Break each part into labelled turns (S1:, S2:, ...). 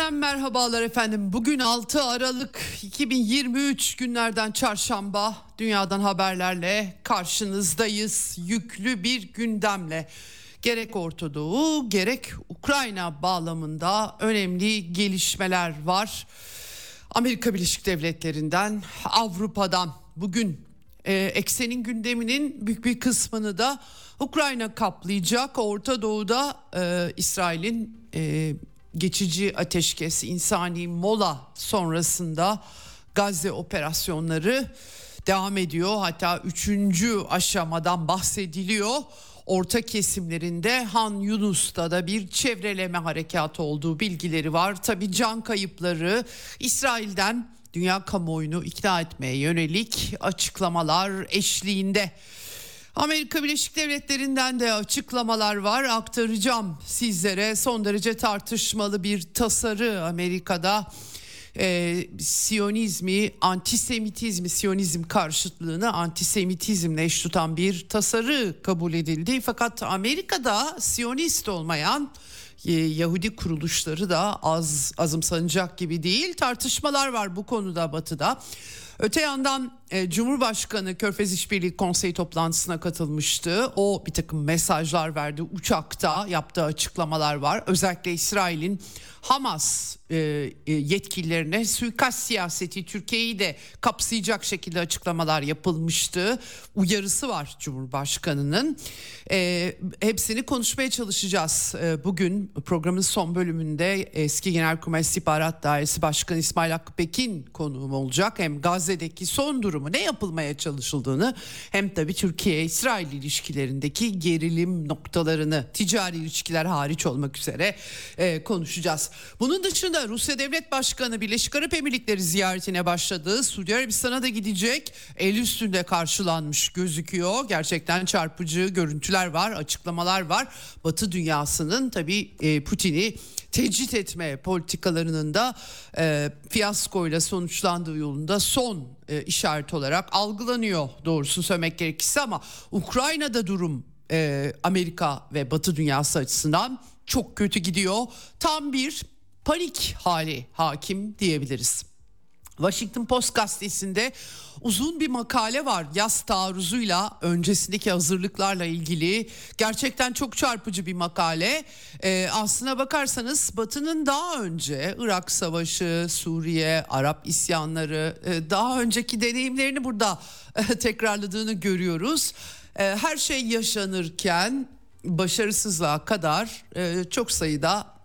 S1: Eksenden merhabalar efendim. Bugün 6 Aralık 2023 günlerden çarşamba dünyadan haberlerle karşınızdayız. Yüklü bir gündemle gerek Orta Doğu gerek Ukrayna bağlamında önemli gelişmeler var. Amerika Birleşik Devletleri'nden Avrupa'dan bugün e, eksenin gündeminin büyük bir kısmını da Ukrayna kaplayacak. Orta Doğu'da e, İsrail'in e, geçici ateşkes insani mola sonrasında Gazze operasyonları devam ediyor. Hatta üçüncü aşamadan bahsediliyor. Orta kesimlerinde Han Yunus'ta da bir çevreleme harekatı olduğu bilgileri var. Tabi can kayıpları İsrail'den dünya kamuoyunu ikna etmeye yönelik açıklamalar eşliğinde. Amerika Birleşik Devletleri'nden de açıklamalar var aktaracağım sizlere son derece tartışmalı bir tasarı Amerika'da e, Siyonizmi, antisemitizmi, Siyonizm karşıtlığını antisemitizmle eş tutan bir tasarı kabul edildi. Fakat Amerika'da Siyonist olmayan e, Yahudi kuruluşları da az azımsanacak gibi değil. Tartışmalar var bu konuda Batı'da. Öte yandan e, Cumhurbaşkanı Körfez İşbirliği Konseyi toplantısına katılmıştı. O bir takım mesajlar verdi. Uçakta yaptığı açıklamalar var. Özellikle İsrail'in Hamas e, e, yetkililerine suikast siyaseti Türkiye'yi de kapsayacak şekilde açıklamalar yapılmıştı. Uyarısı var Cumhurbaşkanı'nın. E, hepsini konuşmaya çalışacağız. Bugün programın son bölümünde eski Genelkurmay İstihbarat Dairesi Başkanı İsmail Hakkı Pekin konuğum olacak. Hem Gazze'deki son durumu ne yapılmaya çalışıldığını hem tabii Türkiye-İsrail ilişkilerindeki gerilim noktalarını ticari ilişkiler hariç olmak üzere konuşacağız. Bunun dışında Rusya Devlet Başkanı Birleşik Arap Emirlikleri ziyaretine başladı. Suudi Arabistan'a da gidecek. El üstünde karşılanmış gözüküyor. Gerçekten çarpıcı görüntüler var, açıklamalar var. Batı dünyasının tabii e, Putin'i tecrit etme politikalarının da e, fiyaskoyla sonuçlandığı yolunda son e, işaret olarak algılanıyor doğrusu söylemek gerekirse ama Ukrayna'da durum e, Amerika ve Batı dünyası açısından çok kötü gidiyor. Tam bir panik hali hakim diyebiliriz. Washington Post gazetesinde uzun bir makale var yaz taarruzuyla öncesindeki hazırlıklarla ilgili gerçekten çok çarpıcı bir makale. Ee, aslına bakarsanız Batı'nın daha önce Irak Savaşı, Suriye, Arap isyanları e, daha önceki deneyimlerini burada e, tekrarladığını görüyoruz. E, her şey yaşanırken başarısızlığa kadar e, çok sayıda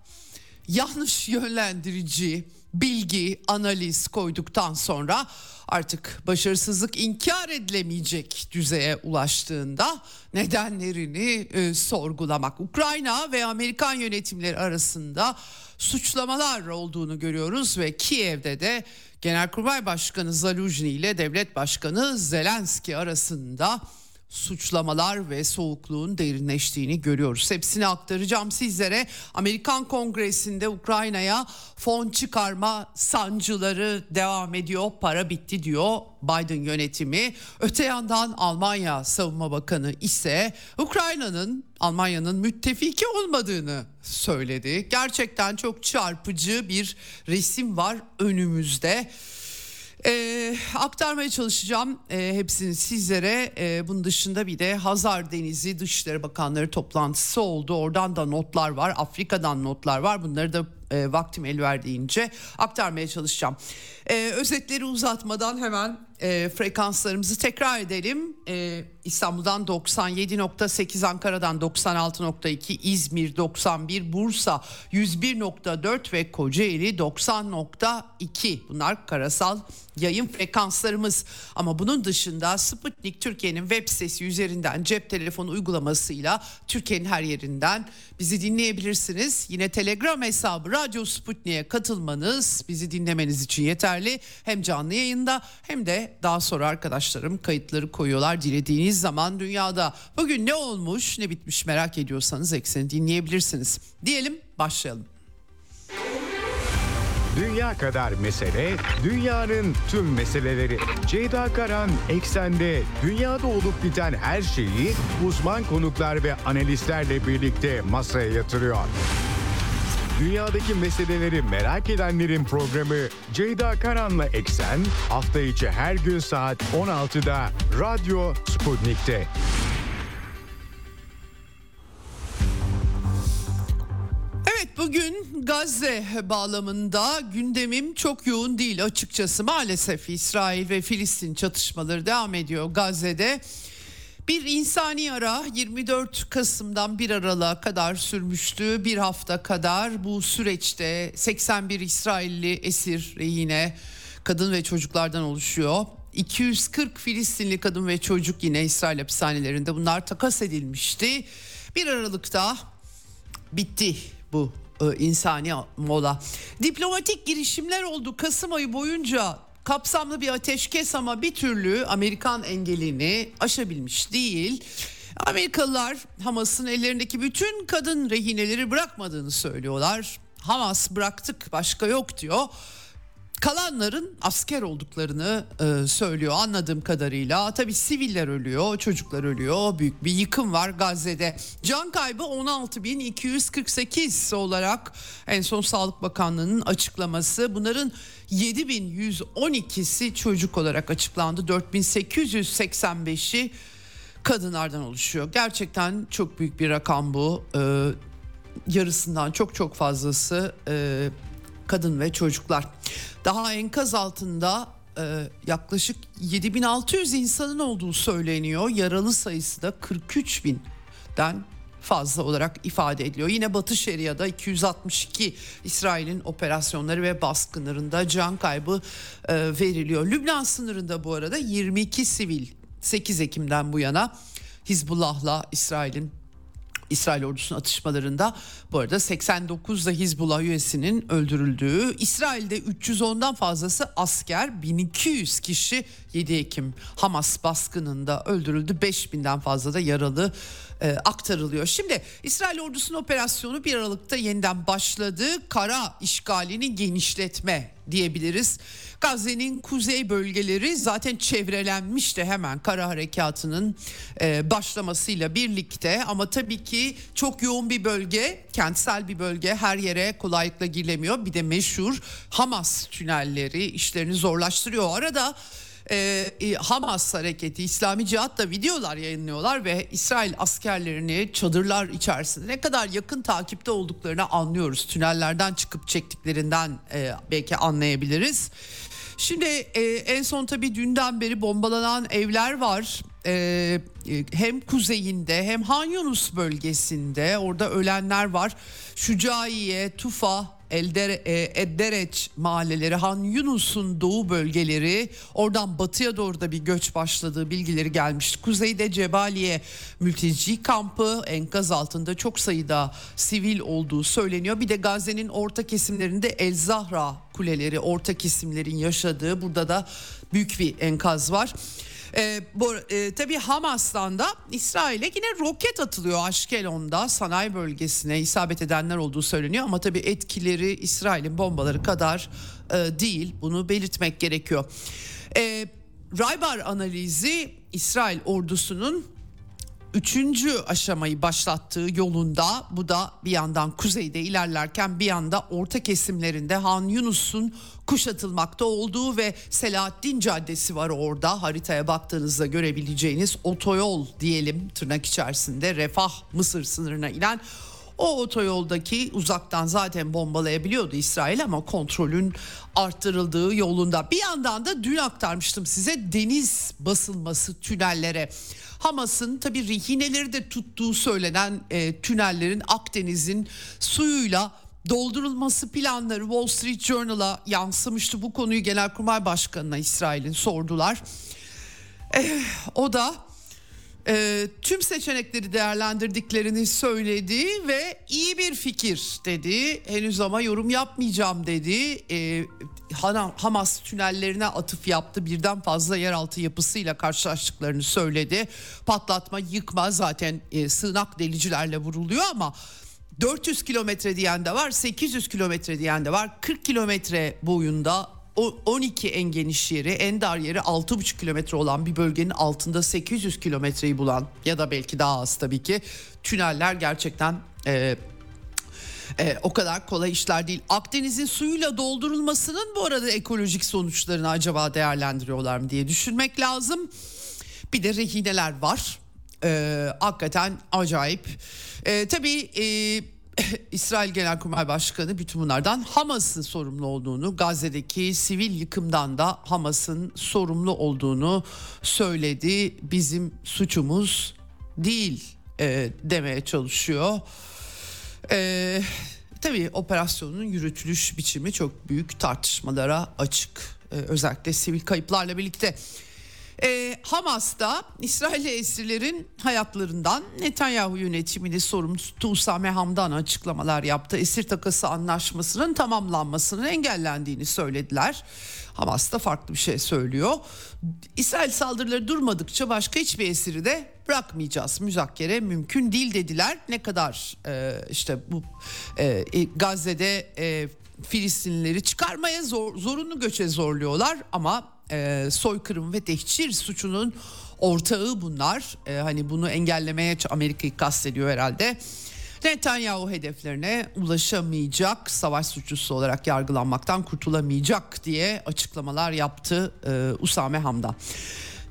S1: yanlış yönlendirici bilgi, analiz koyduktan sonra artık başarısızlık inkar edilemeyecek düzeye ulaştığında nedenlerini e, sorgulamak. Ukrayna ve Amerikan yönetimleri arasında suçlamalar olduğunu görüyoruz ve Kiev'de de Genelkurmay Başkanı Zaluzhny ile Devlet Başkanı Zelenski arasında suçlamalar ve soğukluğun derinleştiğini görüyoruz. Hepsini aktaracağım sizlere. Amerikan Kongresi'nde Ukrayna'ya fon çıkarma sancıları devam ediyor. Para bitti diyor Biden yönetimi. Öte yandan Almanya Savunma Bakanı ise Ukrayna'nın Almanya'nın müttefiki olmadığını söyledi. Gerçekten çok çarpıcı bir resim var önümüzde. Ee, aktarmaya çalışacağım e, hepsini sizlere. E, bunun dışında bir de Hazar Denizi Dışişleri Bakanları toplantısı oldu. Oradan da notlar var. Afrika'dan notlar var. Bunları da e, vaktim el verdiğince aktarmaya çalışacağım. E, özetleri uzatmadan hemen e, frekanslarımızı tekrar edelim. E, İstanbul'dan 97.8, Ankara'dan 96.2, İzmir 91, Bursa 101.4 ve Kocaeli 90.2. Bunlar karasal yayın frekanslarımız. Ama bunun dışında Sputnik Türkiye'nin web sitesi üzerinden cep telefonu uygulamasıyla Türkiye'nin her yerinden bizi dinleyebilirsiniz. Yine Telegram hesabı Radyo Sputnik'e katılmanız bizi dinlemeniz için yeterli. Hem canlı yayında hem de daha sonra arkadaşlarım kayıtları koyuyorlar dilediğiniz zaman dünyada. Bugün ne olmuş ne bitmiş merak ediyorsanız ekseni dinleyebilirsiniz. Diyelim başlayalım.
S2: Dünya kadar mesele, dünyanın tüm meseleleri. Ceyda Karan Eksen'de dünyada olup biten her şeyi uzman konuklar ve analistlerle birlikte masaya yatırıyor. Dünyadaki meseleleri merak edenlerin programı Ceyda Karan'la Eksen hafta içi her gün saat 16'da Radyo Sputnik'te.
S1: Evet bugün Gazze bağlamında gündemim çok yoğun değil açıkçası. Maalesef İsrail ve Filistin çatışmaları devam ediyor Gazze'de. Bir insani ara 24 Kasım'dan 1 Aralık'a kadar sürmüştü. Bir hafta kadar bu süreçte 81 İsrailli esir yine kadın ve çocuklardan oluşuyor. 240 Filistinli kadın ve çocuk yine İsrail hapishanelerinde bunlar takas edilmişti. 1 Aralık'ta bitti bu e, insani mola. Diplomatik girişimler oldu Kasım ayı boyunca kapsamlı bir ateşkes ama bir türlü Amerikan engelini aşabilmiş değil. Amerikalılar Hamas'ın ellerindeki bütün kadın rehineleri bırakmadığını söylüyorlar. Hamas bıraktık başka yok diyor kalanların asker olduklarını e, söylüyor anladığım kadarıyla. Tabi siviller ölüyor, çocuklar ölüyor. Büyük bir yıkım var Gazze'de. Can kaybı 16.248 olarak en son Sağlık Bakanlığı'nın açıklaması. Bunların 7112'si çocuk olarak açıklandı. 4885'i kadınlardan oluşuyor. Gerçekten çok büyük bir rakam bu. Ee, yarısından çok çok fazlası e, kadın ve çocuklar. Daha enkaz altında e, yaklaşık 7600 insanın olduğu söyleniyor. Yaralı sayısı da 43 binden fazla olarak ifade ediliyor. Yine Batı Şeria'da 262 İsrail'in operasyonları ve baskınlarında can kaybı e, veriliyor. Lübnan sınırında bu arada 22 sivil 8 Ekim'den bu yana Hizbullah'la İsrail'in İsrail ordusunun atışmalarında. Bu arada 89 da Hizbullah üyesinin öldürüldüğü, İsrail'de 310'dan fazlası asker, 1200 kişi 7 Ekim Hamas baskınında öldürüldü, 5000'den fazla da yaralı e, aktarılıyor. Şimdi İsrail ordusunun operasyonu 1 Aralık'ta yeniden başladı. Kara işgalini genişletme diyebiliriz. Gazze'nin kuzey bölgeleri zaten çevrelenmişti hemen kara harekatının e, başlamasıyla birlikte ama tabii ki çok yoğun bir bölge, kentsel bir bölge her yere kolaylıkla girilemiyor. Bir de meşhur Hamas tünelleri işlerini zorlaştırıyor. Arada e, Hamas hareketi İslami Cihat da videolar yayınlıyorlar ve İsrail askerlerini çadırlar içerisinde ne kadar yakın takipte olduklarını anlıyoruz. Tünellerden çıkıp çektiklerinden e, belki anlayabiliriz. Şimdi e, en son tabii dünden beri bombalanan evler var. E, e, hem kuzeyinde hem Han Yunus bölgesinde orada ölenler var. Şucaiye, Tufa, Eldere, e, Eddereç mahalleleri, Han Yunus'un doğu bölgeleri, oradan batıya doğru da bir göç başladığı bilgileri gelmişti. Kuzeyde Cebaliye mülteci kampı enkaz altında çok sayıda sivil olduğu söyleniyor. Bir de Gazze'nin orta kesimlerinde El Zahra kuleleri, orta kesimlerin yaşadığı burada da büyük bir enkaz var. E, bu, e, tabii Hamas'tan da İsrail'e yine roket atılıyor Aşkelon'da sanayi bölgesine isabet edenler olduğu söyleniyor ama tabii etkileri İsrail'in bombaları kadar e, değil bunu belirtmek gerekiyor. E, Raybar analizi İsrail ordusunun üçüncü aşamayı başlattığı yolunda bu da bir yandan kuzeyde ilerlerken bir yanda orta kesimlerinde Han Yunus'un kuşatılmakta olduğu ve Selahaddin Caddesi var orada haritaya baktığınızda görebileceğiniz otoyol diyelim tırnak içerisinde Refah Mısır sınırına inen O otoyoldaki uzaktan zaten bombalayabiliyordu İsrail ama kontrolün arttırıldığı yolunda. Bir yandan da dün aktarmıştım size deniz basılması tünellere. Hamas'ın tabi rehineleri de tuttuğu söylenen e, tünellerin Akdeniz'in suyuyla doldurulması planları Wall Street Journal'a yansımıştı. Bu konuyu Genelkurmay Başkanı'na İsrail'in sordular. E, o da e, tüm seçenekleri değerlendirdiklerini söyledi ve iyi bir fikir dedi. Henüz ama yorum yapmayacağım dedi. E, Hamas tünellerine atıf yaptı. Birden fazla yeraltı yapısıyla karşılaştıklarını söyledi. Patlatma, yıkma zaten e, sığınak delicilerle vuruluyor ama 400 kilometre diyen de var, 800 kilometre diyen de var. 40 kilometre boyunda 12 en geniş yeri, en dar yeri 6,5 kilometre olan bir bölgenin altında 800 kilometreyi bulan ya da belki daha az tabii ki tüneller gerçekten e, e, o kadar kolay işler değil. Akdeniz'in suyuyla doldurulmasının bu arada ekolojik sonuçlarını acaba değerlendiriyorlar mı diye düşünmek lazım. Bir de rehineler var. E, hakikaten acayip. E, tabii e, İsrail Genelkurmay Başkanı bütün bunlardan Hamas'ın sorumlu olduğunu, Gazze'deki sivil yıkımdan da Hamas'ın sorumlu olduğunu söyledi. Bizim suçumuz değil e, demeye çalışıyor. E, tabii operasyonun yürütülüş biçimi çok büyük tartışmalara açık. E, özellikle sivil kayıplarla birlikte. E, Hamas'ta İsrail esirlerin hayatlarından Netanyahu yönetimini sorumlu Usame Hamdan açıklamalar yaptı. Esir takası anlaşmasının tamamlanmasının engellendiğini söylediler. Hamas da farklı bir şey söylüyor. İsrail saldırıları durmadıkça başka hiçbir esiri de bırakmayacağız. Müzakkere mümkün değil dediler. Ne kadar e, işte bu e, Gazze'de e, Filistinlileri çıkarmaya zor, zorunlu göçe zorluyorlar ama e, soykırım ve tehcir suçunun ortağı bunlar. E, hani bunu engellemeye Amerika'yı kastediyor herhalde. Netanyahu hedeflerine ulaşamayacak, savaş suçlusu olarak yargılanmaktan kurtulamayacak diye açıklamalar yaptı e, Usame Hamdan.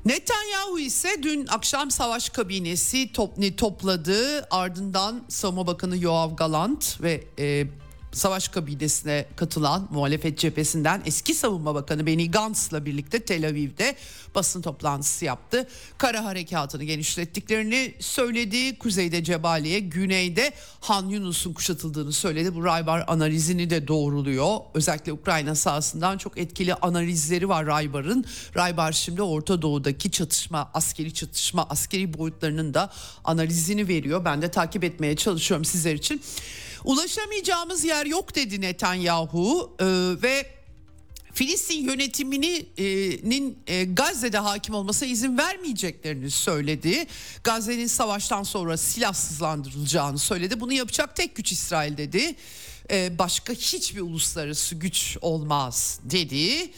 S1: Netanyahu ise dün akşam savaş kabinesi top, topladı. Ardından Savunma Bakanı Yoav Galant ve e, savaş kabinesine katılan muhalefet cephesinden eski savunma bakanı Benny Gantz'la birlikte Tel Aviv'de basın toplantısı yaptı. Kara harekatını genişlettiklerini söyledi. Kuzeyde Cebaliye, güneyde Han Yunus'un kuşatıldığını söyledi. Bu Raybar analizini de doğruluyor. Özellikle Ukrayna sahasından çok etkili analizleri var Raybar'ın. Raybar şimdi Orta Doğu'daki çatışma, askeri çatışma, askeri boyutlarının da analizini veriyor. Ben de takip etmeye çalışıyorum sizler için. Ulaşamayacağımız yer yok dedi Netanyahu e, ve Filistin yönetiminin e, Gazze'de hakim olmasına izin vermeyeceklerini söyledi. Gazze'nin savaştan sonra silahsızlandırılacağını söyledi. Bunu yapacak tek güç İsrail dedi. E, başka hiçbir uluslararası güç olmaz dedi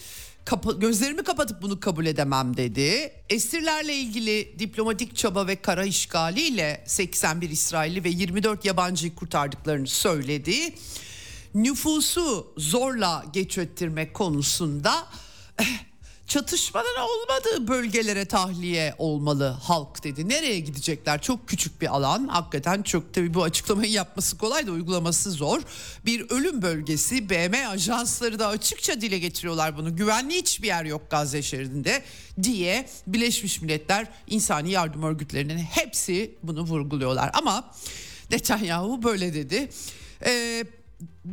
S1: kapa- gözlerimi kapatıp bunu kabul edemem dedi. Esirlerle ilgili diplomatik çaba ve kara işgaliyle 81 İsrailli ve 24 yabancıyı kurtardıklarını söyledi. Nüfusu zorla geç ettirmek konusunda eh, çatışmanın olmadığı bölgelere tahliye olmalı halk dedi. Nereye gidecekler? Çok küçük bir alan. Hakikaten çok tabii bu açıklamayı yapması kolay da uygulaması zor. Bir ölüm bölgesi BM ajansları da açıkça dile getiriyorlar bunu. Güvenli hiçbir yer yok Gazze şeridinde diye Birleşmiş Milletler insani yardım örgütlerinin hepsi bunu vurguluyorlar. Ama Netanyahu böyle dedi. Ee,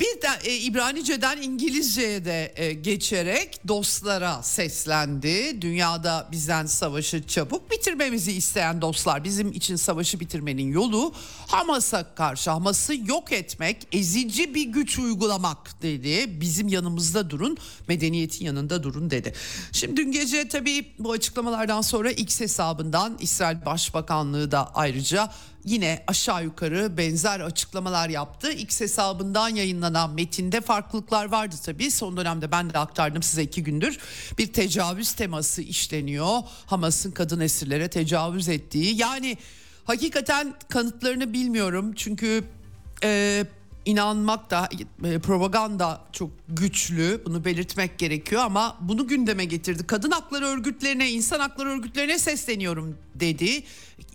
S1: bir de e, İbranice'den İngilizce'ye de e, geçerek dostlara seslendi. Dünyada bizden savaşı çabuk bitirmemizi isteyen dostlar bizim için savaşı bitirmenin yolu Hamas'a karşı Hamas'ı yok etmek, ezici bir güç uygulamak dedi. Bizim yanımızda durun, medeniyetin yanında durun dedi. Şimdi dün gece tabii bu açıklamalardan sonra X hesabından İsrail Başbakanlığı da ayrıca yine aşağı yukarı benzer açıklamalar yaptı. X hesabından yayınlanan metinde farklılıklar vardı tabii. Son dönemde ben de aktardım size iki gündür. Bir tecavüz teması işleniyor. Hamas'ın kadın esirlere tecavüz ettiği. Yani hakikaten kanıtlarını bilmiyorum. Çünkü e, inanmak da e, propaganda çok güçlü bunu belirtmek gerekiyor ama bunu gündeme getirdi. Kadın hakları örgütlerine, insan hakları örgütlerine sesleniyorum dedi.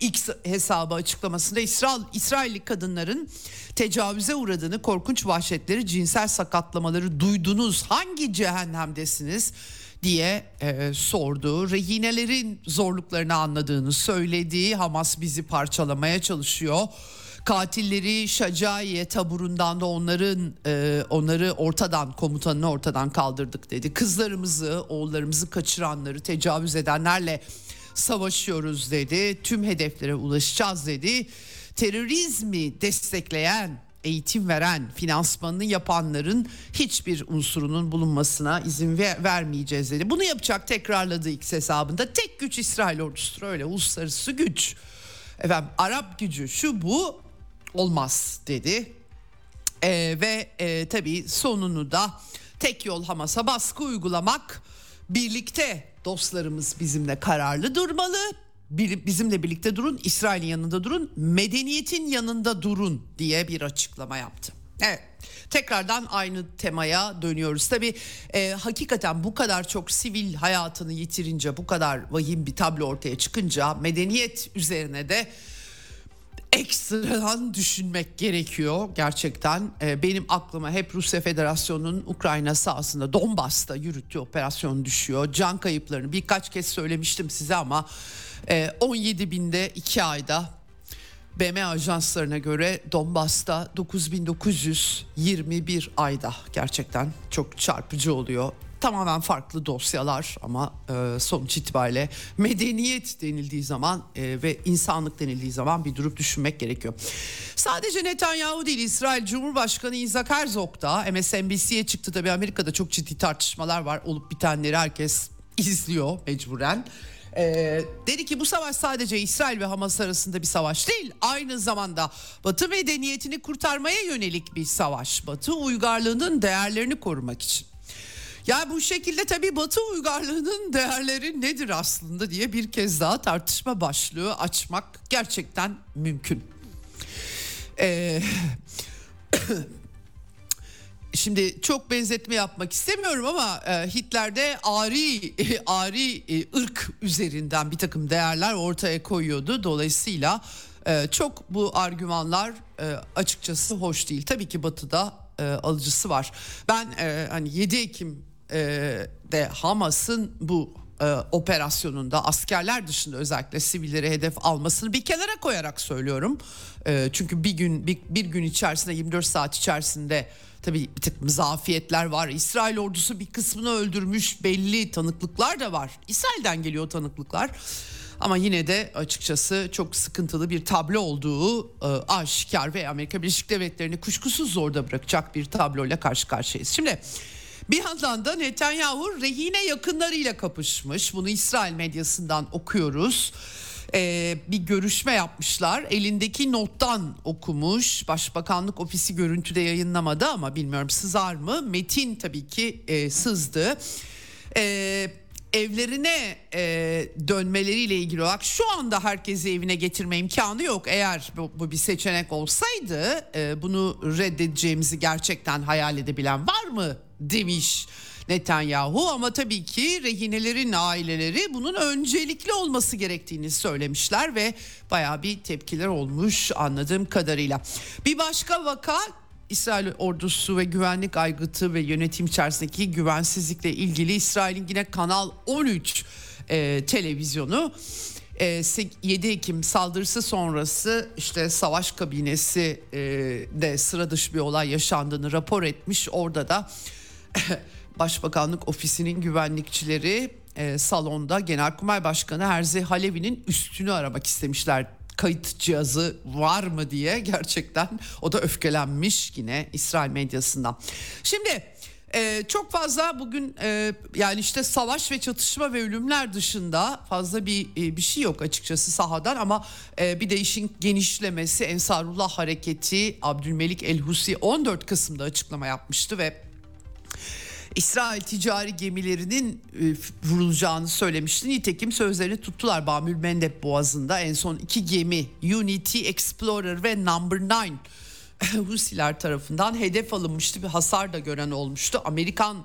S1: X hesabı açıklamasında İsrail İsrailli kadınların tecavüze uğradığını, korkunç vahşetleri, cinsel sakatlamaları duydunuz. Hangi cehennemdesiniz? diye e, sordu. Rehinelerin zorluklarını anladığını söyledi. Hamas bizi parçalamaya çalışıyor katilleri Şacaiye taburundan da onların e, onları ortadan komutanını ortadan kaldırdık dedi. Kızlarımızı, oğullarımızı kaçıranları tecavüz edenlerle savaşıyoruz dedi. Tüm hedeflere ulaşacağız dedi. Terörizmi destekleyen eğitim veren, finansmanını yapanların hiçbir unsurunun bulunmasına izin ver, vermeyeceğiz dedi. Bunu yapacak tekrarladı X hesabında. Tek güç İsrail ordusudur öyle uluslararası güç. Efendim Arap gücü şu bu olmaz dedi. Ee, ve e, tabii sonunu da tek yol Hamas'a baskı uygulamak birlikte dostlarımız bizimle kararlı durmalı. Bizimle birlikte durun, İsrail'in yanında durun, medeniyetin yanında durun diye bir açıklama yaptı. Evet. Tekrardan aynı temaya dönüyoruz. Tabii e, hakikaten bu kadar çok sivil hayatını yitirince, bu kadar vahim bir tablo ortaya çıkınca medeniyet üzerine de ekstradan düşünmek gerekiyor gerçekten. Ee, benim aklıma hep Rusya Federasyonu'nun Ukrayna sahasında Donbas'ta yürüttüğü operasyon düşüyor. Can kayıplarını birkaç kez söylemiştim size ama 17 e, binde 2 ayda BM ajanslarına göre Donbas'ta 9921 ayda gerçekten çok çarpıcı oluyor tamamen farklı dosyalar ama e, sonuç itibariyle medeniyet denildiği zaman e, ve insanlık denildiği zaman bir durup düşünmek gerekiyor. Sadece Netanyahu değil İsrail Cumhurbaşkanı Isaac Herzog da MSNBC'ye çıktı tabii Amerika'da çok ciddi tartışmalar var olup bitenleri herkes izliyor mecburen. Ee, dedi ki bu savaş sadece İsrail ve Hamas arasında bir savaş değil. Aynı zamanda Batı medeniyetini kurtarmaya yönelik bir savaş. Batı uygarlığının değerlerini korumak için. Ya bu şekilde tabii Batı uygarlığının değerleri nedir aslında diye bir kez daha tartışma başlığı açmak gerçekten mümkün. Ee, Şimdi çok benzetme yapmak istemiyorum ama e, Hitler'de ari ari e, ırk üzerinden bir takım değerler ortaya koyuyordu. Dolayısıyla e, çok bu argümanlar açıkçası hoş değil. Tabii ki Batı'da alıcısı var. Ben hani 7 Ekim e, de Hamas'ın bu e, operasyonunda askerler dışında özellikle sivilleri hedef almasını bir kenara koyarak söylüyorum. E, çünkü bir gün bir, bir gün içerisinde 24 saat içerisinde tabii bir takım zafiyetler var. İsrail ordusu bir kısmını öldürmüş belli tanıklıklar da var. İsrail'den geliyor tanıklıklar. Ama yine de açıkçası çok sıkıntılı bir tablo olduğu e, aşikar ve Amerika Birleşik Devletleri'ni kuşkusuz zorda bırakacak bir tabloyla karşı karşıyayız. Şimdi bir yandan da Netanyahu rehine yakınlarıyla kapışmış. Bunu İsrail medyasından okuyoruz. Ee, bir görüşme yapmışlar. Elindeki nottan okumuş. Başbakanlık ofisi görüntüde yayınlamadı ama bilmiyorum sızar mı? Metin tabii ki e, sızdı. Ee, evlerine e, dönmeleriyle ilgili olarak şu anda herkesi evine getirme imkanı yok. Eğer bu, bu bir seçenek olsaydı e, bunu reddedeceğimizi gerçekten hayal edebilen var mı demiş Netanyahu ama tabii ki rehinelerin aileleri bunun öncelikli olması gerektiğini söylemişler ve baya bir tepkiler olmuş anladığım kadarıyla. Bir başka vaka İsrail ordusu ve güvenlik aygıtı ve yönetim içerisindeki güvensizlikle ilgili İsrail'in yine Kanal 13 e, televizyonu 7 e, Ekim saldırısı sonrası işte savaş kabinesi e, de sıra dışı bir olay yaşandığını rapor etmiş. Orada da Başbakanlık ofisinin güvenlikçileri e, salonda Genelkurmay Başkanı Herzi Halevi'nin üstünü aramak istemişler kayıt cihazı var mı diye gerçekten o da öfkelenmiş yine İsrail medyasından. Şimdi ee, çok fazla bugün e, yani işte savaş ve çatışma ve ölümler dışında fazla bir e, bir şey yok açıkçası sahadan ama e, bir de işin genişlemesi Ensarullah hareketi Abdülmelik El Husi 14 Kasım'da açıklama yapmıştı ve İsrail ticari gemilerinin e, vurulacağını söylemişti. Nitekim sözlerini tuttular Bamül Mendeb Boğazı'nda en son iki gemi Unity Explorer ve Number 9 Husiler tarafından hedef alınmıştı bir hasar da gören olmuştu. Amerikan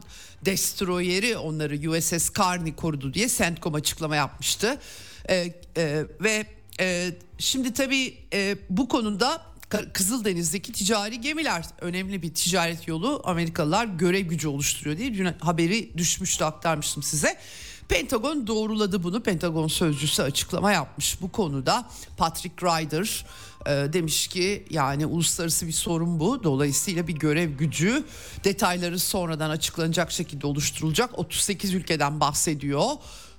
S1: destroyeri onları USS Carney korudu diye CENTCOM açıklama yapmıştı. E, e, ve e, şimdi tabii e, bu konuda Kızıldeniz'deki ticari gemiler önemli bir ticaret yolu Amerikalılar görev gücü oluşturuyor diye dün haberi düşmüştü aktarmıştım size. Pentagon doğruladı bunu. Pentagon sözcüsü açıklama yapmış bu konuda. Patrick Ryder e, demiş ki yani uluslararası bir sorun bu. Dolayısıyla bir görev gücü detayları sonradan açıklanacak şekilde oluşturulacak. 38 ülkeden bahsediyor.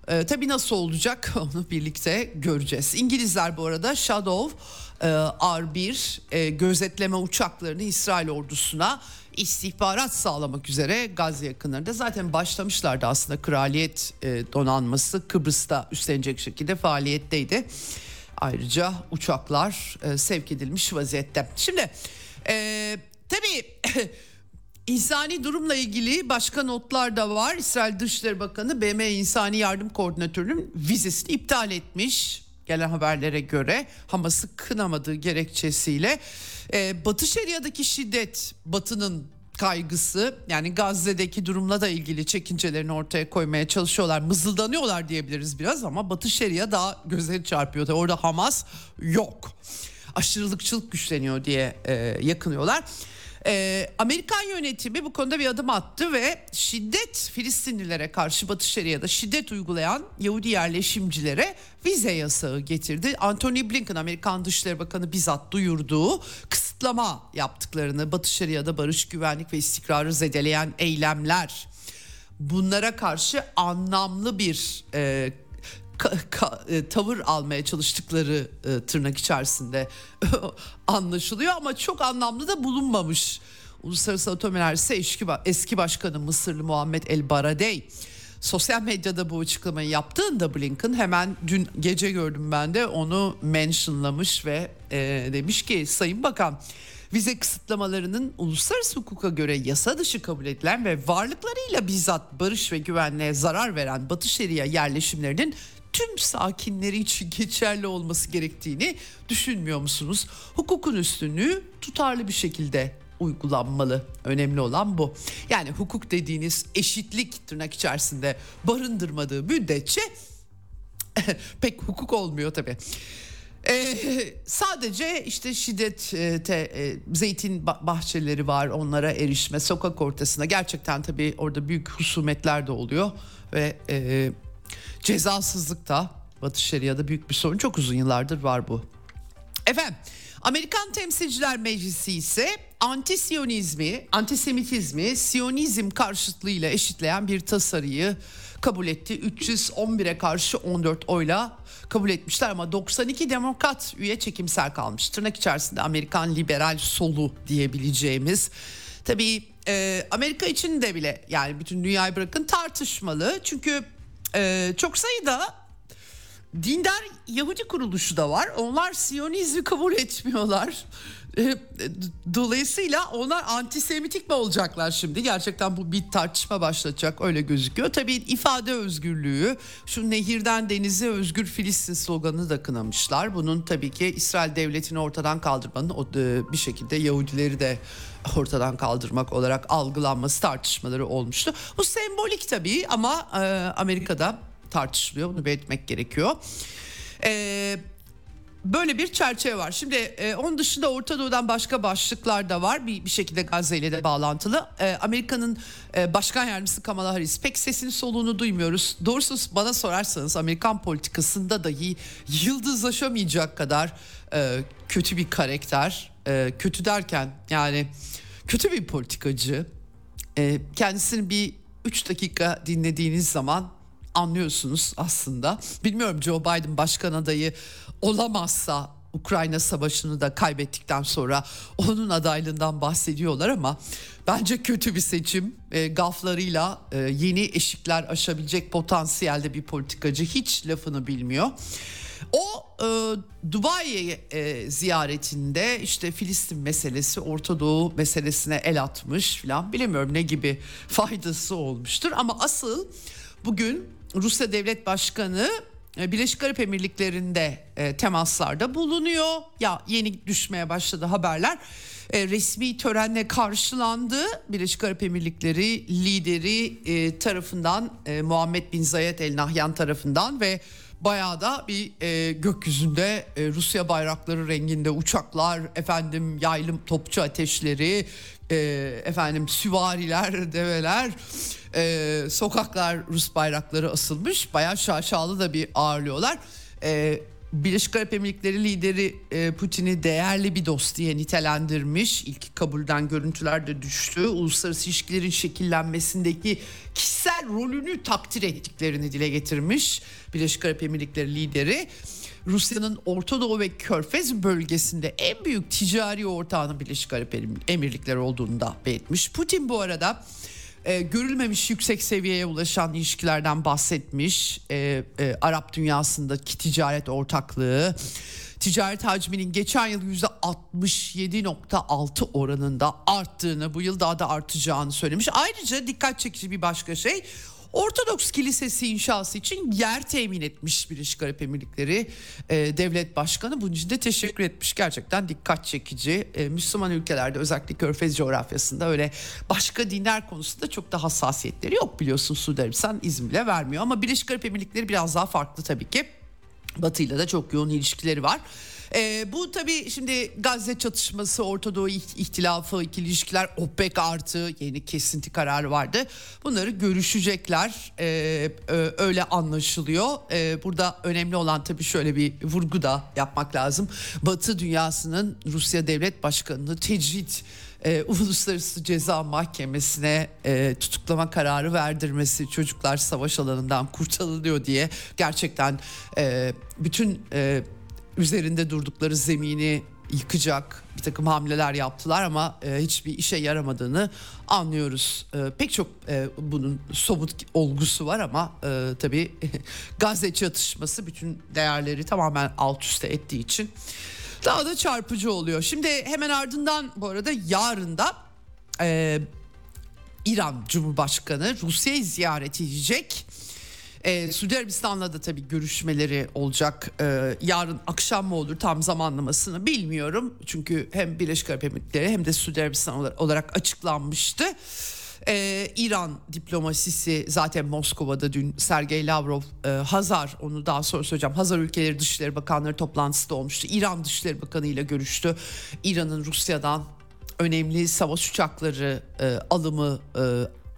S1: E, tabii nasıl olacak onu birlikte göreceğiz. İngilizler bu arada Shadow R1 e, gözetleme uçaklarını İsrail ordusuna istihbarat sağlamak üzere Gazze yakınlarında zaten başlamışlardı aslında kraliyet e, donanması Kıbrıs'ta üstlenecek şekilde faaliyetteydi. Ayrıca uçaklar e, sevk edilmiş vaziyette. Şimdi e, tabii İnsani durumla ilgili başka notlar da var. İsrail Dışişleri Bakanı BM İnsani Yardım Koordinatörü'nün vizesini iptal etmiş. Gelen haberlere göre Hamas'ı kınamadığı gerekçesiyle ee, Batı Şeria'daki şiddet Batı'nın kaygısı yani Gazze'deki durumla da ilgili çekincelerini ortaya koymaya çalışıyorlar. Mızıldanıyorlar diyebiliriz biraz ama Batı Şeria daha gözleri çarpıyor. Orada Hamas yok. Aşırılıkçılık güçleniyor diye e, yakınıyorlar. Ee, Amerikan yönetimi bu konuda bir adım attı ve şiddet Filistinlilere karşı Batı Şeria'da şiddet uygulayan Yahudi yerleşimcilere vize yasağı getirdi. Anthony Blinken Amerikan Dışişleri Bakanı bizzat duyurduğu kısıtlama yaptıklarını Batı Şeria'da barış, güvenlik ve istikrarı zedeleyen eylemler bunlara karşı anlamlı bir e, ka, ka, e, tavır almaya çalıştıkları e, tırnak içerisinde anlaşılıyor ama çok anlamlı da bulunmamış. Uluslararası Atom Enerjisi eski, eski başkanı Mısırlı Muhammed El Baradey sosyal medyada bu açıklamayı yaptığında Blinken hemen dün gece gördüm ben de onu mentionlamış ve e, demiş ki Sayın Bakan vize kısıtlamalarının uluslararası hukuka göre yasa dışı kabul edilen ve varlıklarıyla bizzat barış ve güvenliğe zarar veren Batı Şeria yerleşimlerinin tüm sakinleri için geçerli olması gerektiğini düşünmüyor musunuz? Hukukun üstünlüğü tutarlı bir şekilde uygulanmalı. Önemli olan bu. Yani hukuk dediğiniz eşitlik tırnak içerisinde barındırmadığı müddetçe pek hukuk olmuyor tabii. Ee, sadece işte şiddet e, zeytin bahçeleri var onlara erişme sokak ortasında gerçekten tabii orada büyük husumetler de oluyor ve e, Cezasızlık da Batı Şeria'da büyük bir sorun. Çok uzun yıllardır var bu. Efendim Amerikan Temsilciler Meclisi ise anti-siyonizmi, antisemitizmi siyonizm karşıtlığıyla eşitleyen bir tasarıyı kabul etti. 311'e karşı 14 oyla kabul etmişler ama 92 demokrat üye çekimsel kalmış. Tırnak içerisinde Amerikan liberal solu diyebileceğimiz. Tabii e, Amerika için de bile yani bütün dünyayı bırakın tartışmalı. Çünkü e, çok sayıda dindar Yahudi kuruluşu da var. Onlar Siyonizmi kabul etmiyorlar. Ee, dolayısıyla onlar antisemitik mi olacaklar şimdi? Gerçekten bu bir tartışma başlatacak öyle gözüküyor. Tabii ifade özgürlüğü, şu nehirden denize özgür Filistin sloganını da kınamışlar. Bunun tabii ki İsrail devletini ortadan kaldırmanın e, bir şekilde Yahudileri de ortadan kaldırmak olarak algılanması tartışmaları olmuştu. Bu sembolik tabii ama e, Amerika'da tartışılıyor. Bunu belirtmek gerekiyor. Eee Böyle bir çerçeve var. Şimdi e, onun dışında Orta Doğu'dan başka başlıklar da var. Bir, bir şekilde Gazze ile de bağlantılı. E, Amerika'nın e, başkan yardımcısı Kamala Harris pek sesini soluğunu duymuyoruz. Doğrusu bana sorarsanız Amerikan politikasında dahi yıldızlaşamayacak kadar e, kötü bir karakter. E, kötü derken yani kötü bir politikacı. E, kendisini bir 3 dakika dinlediğiniz zaman anlıyorsunuz aslında. Bilmiyorum Joe Biden başkan adayı olamazsa Ukrayna savaşını da kaybettikten sonra onun adaylığından bahsediyorlar ama bence kötü bir seçim. E, gaflarıyla e, yeni eşikler aşabilecek potansiyelde bir politikacı hiç lafını bilmiyor. O e, Dubai e, ziyaretinde işte Filistin meselesi, Orta Doğu meselesine el atmış filan bilemiyorum ne gibi faydası olmuştur ama asıl bugün Rusya Devlet Başkanı e, Birleşik Arap Emirlikleri'nde e, temaslarda bulunuyor. Ya yeni düşmeye başladı haberler. e, resmi törenle karşılandı. Birleşik Arap Emirlikleri lideri e, tarafından e, Muhammed Bin Zayed El Nahyan tarafından ve bayağı da bir e, gökyüzünde e, Rusya bayrakları renginde uçaklar, efendim yaylım topçu ateşleri, e, efendim süvariler, develer, e, sokaklar Rus bayrakları asılmış. Bayağı şaşalı da bir ağırlıyorlar. E, Birleşik Arap Emirlikleri lideri e, Putin'i değerli bir dost diye nitelendirmiş. İlk kabulden görüntüler de düştü. Uluslararası ilişkilerin şekillenmesindeki kişisel rolünü takdir ettiklerini dile getirmiş. Birleşik Arap Emirlikleri lideri. Rusya'nın Orta Doğu ve Körfez bölgesinde en büyük ticari ortağının Birleşik Arap Emirlikleri olduğunu da belirtmiş. Putin bu arada e, görülmemiş yüksek seviyeye ulaşan ilişkilerden bahsetmiş. E, e, Arap dünyasındaki ticaret ortaklığı, ticaret hacminin geçen yıl %67.6 oranında arttığını, bu yıl daha da artacağını söylemiş. Ayrıca dikkat çekici bir başka şey Ortodoks Kilisesi inşası için yer temin etmiş Birleşik Arap Emirlikleri e, devlet başkanı. Bunun için de teşekkür etmiş. Gerçekten dikkat çekici. E, Müslüman ülkelerde özellikle Körfez coğrafyasında öyle başka dinler konusunda çok da hassasiyetleri yok biliyorsun Suudi Arabistan izin bile vermiyor. Ama Birleşik Arap Emirlikleri biraz daha farklı tabii ki. Batı ile de çok yoğun ilişkileri var. E, bu tabii şimdi Gazze çatışması, Orta Doğu ihtilafı, ikili ilişkiler, OPEC artı yeni kesinti kararı vardı. Bunları görüşecekler. E, e, öyle anlaşılıyor. E, burada önemli olan tabii şöyle bir vurgu da yapmak lazım. Batı dünyasının Rusya Devlet Başkanı'nı tecrit e, Uluslararası Ceza Mahkemesi'ne e, tutuklama kararı verdirmesi çocuklar savaş alanından kurtarılıyor diye gerçekten e, bütün e, üzerinde durdukları zemini yıkacak bir takım hamleler yaptılar ama e, hiçbir işe yaramadığını anlıyoruz. E, pek çok e, bunun somut olgusu var ama e, tabii Gazze çatışması bütün değerleri tamamen alt üste ettiği için daha da çarpıcı oluyor. Şimdi hemen ardından bu arada yarın da e, İran Cumhurbaşkanı Rusya'yı ziyaret edecek. Ee, Suudi Arabistan'la da tabii görüşmeleri olacak. Ee, yarın akşam mı olur tam zamanlamasını bilmiyorum. Çünkü hem Birleşik Arap Emirlikleri hem de Suudi Arabistan olarak açıklanmıştı. Ee, İran diplomasisi zaten Moskova'da dün Sergey Lavrov, e, Hazar onu daha sonra söyleyeceğim. Hazar ülkeleri Dışişleri Bakanları toplantısı da olmuştu. İran Dışişleri Bakanı ile görüştü. İran'ın Rusya'dan önemli savaş uçakları e, alımı e,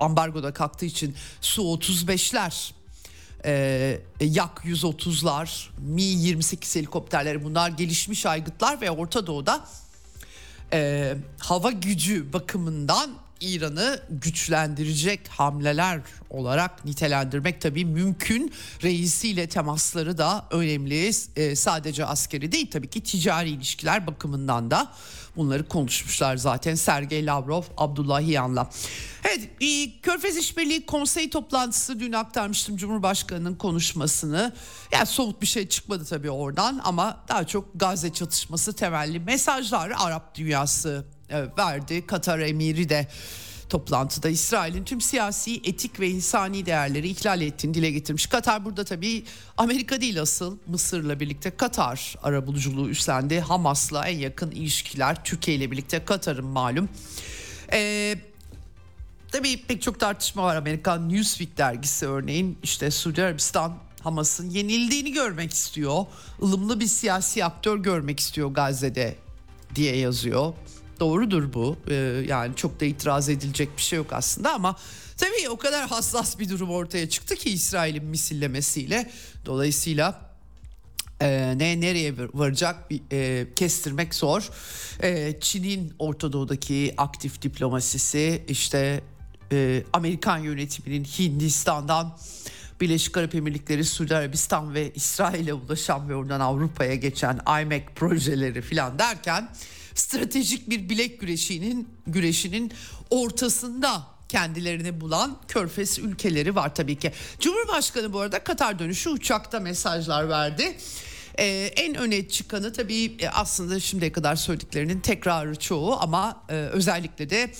S1: ambargoda kalktığı için Su-35'ler e, Yak 130'lar, Mi 28 helikopterleri bunlar gelişmiş aygıtlar ve Orta Doğu'da e, hava gücü bakımından İran'ı güçlendirecek hamleler olarak nitelendirmek tabii mümkün. Reisiyle temasları da önemli. E, sadece askeri değil tabii ki ticari ilişkiler bakımından da bunları konuşmuşlar zaten Sergey Lavrov, Abdullahiyan'la. Evet, Körfez İşbirliği Konsey toplantısı dün aktarmıştım Cumhurbaşkanı'nın konuşmasını. Yani somut bir şey çıkmadı tabii oradan ama daha çok Gazze çatışması temelli mesajlar Arap dünyası e, verdi. Katar emiri de toplantıda İsrail'in tüm siyasi, etik ve insani değerleri ihlal ettiğini dile getirmiş. Katar burada tabii Amerika değil asıl Mısır'la birlikte Katar arabuluculuğu üstlendi. Hamas'la en yakın ilişkiler Türkiye ile birlikte Katar'ın malum. Ee, tabii pek çok tartışma var Amerikan Newsweek dergisi örneğin işte Suudi Arabistan Hamas'ın yenildiğini görmek istiyor. ılımlı bir siyasi aktör görmek istiyor Gazze'de diye yazıyor. Doğrudur bu. Ee, yani çok da itiraz edilecek bir şey yok aslında ama tabii o kadar hassas bir durum ortaya çıktı ki İsrail'in misillemesiyle. Dolayısıyla e, ne nereye varacak bir, e, kestirmek zor. E, Çin'in Orta Doğu'daki aktif diplomasisi işte e, Amerikan yönetiminin Hindistan'dan Birleşik Arap Emirlikleri, Suudi Arabistan ve İsrail'e ulaşan ve oradan Avrupa'ya geçen IMEC projeleri filan derken stratejik bir bilek güreşinin güreşinin ortasında kendilerini bulan körfez ülkeleri var tabii ki. Cumhurbaşkanı bu arada Katar dönüşü uçakta mesajlar verdi. Ee, en öne çıkanı tabii e, aslında şimdiye kadar söylediklerinin tekrarı çoğu ama e, özellikle de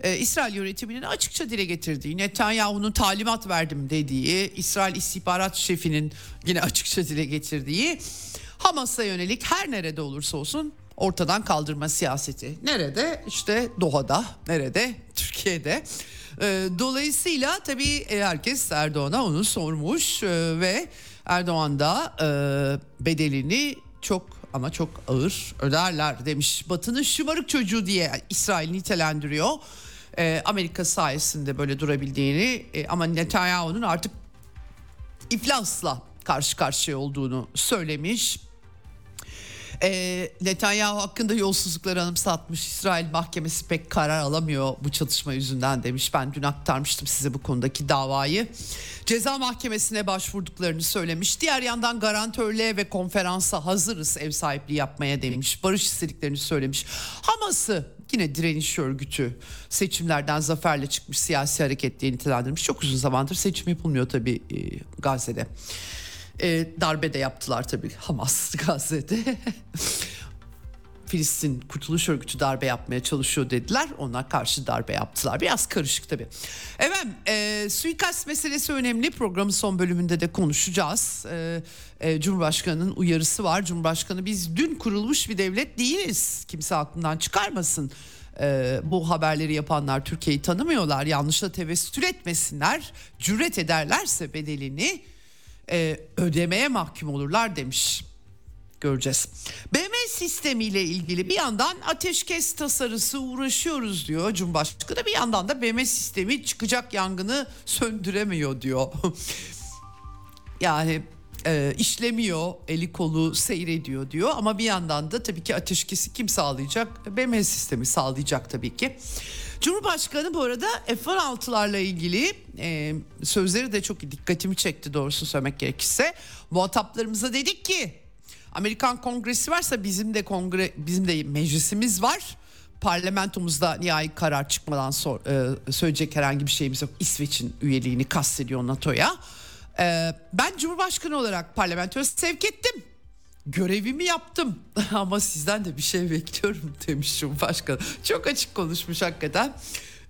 S1: e, İsrail yönetiminin açıkça dile getirdiği, Netanyahu'nun talimat verdim dediği, İsrail istihbarat şefinin yine açıkça dile getirdiği Hamas'a yönelik her nerede olursa olsun ortadan kaldırma siyaseti. Nerede? İşte Doha'da, nerede? Türkiye'de. E, dolayısıyla tabii e, herkes Erdoğan'a onu sormuş e, ve Erdoğan da e, bedelini çok ama çok ağır öderler demiş. Batı'nın şımarık çocuğu diye İsrail nitelendiriyor. Amerika sayesinde böyle durabildiğini ama Netanyahu'nun artık iflasla karşı karşıya olduğunu söylemiş. E, Netanyahu hakkında yolsuzlukları anımsatmış. İsrail mahkemesi pek karar alamıyor bu çatışma yüzünden demiş. Ben dün aktarmıştım size bu konudaki davayı. Ceza mahkemesine başvurduklarını söylemiş. Diğer yandan garantörlüğe ve konferansa hazırız ev sahipliği yapmaya demiş. Barış istediklerini söylemiş. Hamas'ı yine direniş örgütü seçimlerden zaferle çıkmış siyasi hareket diye nitelendirmiş. Çok uzun zamandır seçim yapılmıyor tabii e, Gazze'de. E, darbe de yaptılar tabii Hamas Gazze'de. Filistin Kurtuluş Örgütü darbe yapmaya çalışıyor dediler. Ona karşı darbe yaptılar. Biraz karışık tabii. Efendim e, suikast meselesi önemli. Programın son bölümünde de konuşacağız. E, e, Cumhurbaşkanı'nın uyarısı var. Cumhurbaşkanı biz dün kurulmuş bir devlet değiliz. Kimse aklından çıkarmasın. E, bu haberleri yapanlar Türkiye'yi tanımıyorlar. Yanlışla tevessül etmesinler. Cüret ederlerse bedelini e, ödemeye mahkum olurlar demiş göreceğiz. BM sistemiyle ilgili bir yandan ateşkes tasarısı uğraşıyoruz diyor Cumhurbaşkanı. Bir yandan da BM sistemi çıkacak yangını söndüremiyor diyor. yani e, işlemiyor, eli kolu seyrediyor diyor ama bir yandan da tabii ki ateşkesi kim sağlayacak? BM sistemi sağlayacak tabii ki. Cumhurbaşkanı bu arada F-16'larla ilgili e, sözleri de çok dikkatimi çekti doğrusu söylemek gerekirse. Muhataplarımıza dedik ki Amerikan Kongresi varsa bizim de kongre bizim de meclisimiz var. Parlamentomuzda nihai karar çıkmadan sor, e, söyleyecek herhangi bir şeyimiz yok. İsveç'in üyeliğini kastediyor NATO'ya. E, ben Cumhurbaşkanı olarak parlamentoya sevk ettim. Görevimi yaptım ama sizden de bir şey bekliyorum demiş Cumhurbaşkanı. Çok açık konuşmuş hakikaten.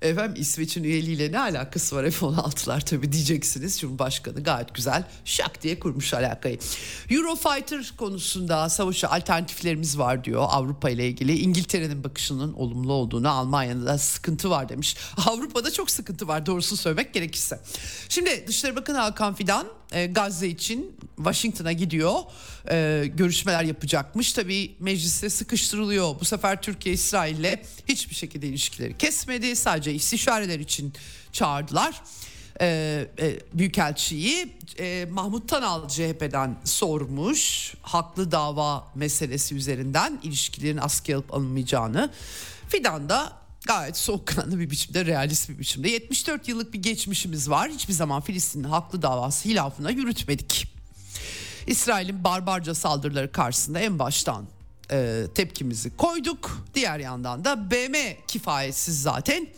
S1: Efendim İsveç'in üyeliğiyle ne alakası var F-16'lar tabii diyeceksiniz. Cumhurbaşkanı gayet güzel şak diye kurmuş alakayı. Eurofighter konusunda savaşa alternatiflerimiz var diyor Avrupa ile ilgili. İngiltere'nin bakışının olumlu olduğunu Almanya'da da sıkıntı var demiş. Avrupa'da çok sıkıntı var doğrusu söylemek gerekirse. Şimdi Dışişleri Bakanı Hakan Fidan e, Gazze için Washington'a gidiyor. E, görüşmeler yapacakmış. Tabii mecliste sıkıştırılıyor. Bu sefer Türkiye İsrail'le hiçbir şekilde ilişkileri kesmedi. Sadece istişareler için çağırdılar. E, e, Büyükelçiyi e, Mahmut Tanal CHP'den sormuş. Haklı dava meselesi üzerinden ilişkilerin askıya alıp alınmayacağını. Fidan da gayet soğukkanlı bir biçimde, realist bir biçimde. 74 yıllık bir geçmişimiz var. Hiçbir zaman Filistin'in haklı davası hilafına yürütmedik. İsrail'in barbarca saldırıları karşısında en baştan e, tepkimizi koyduk. Diğer yandan da BM kifayetsiz zaten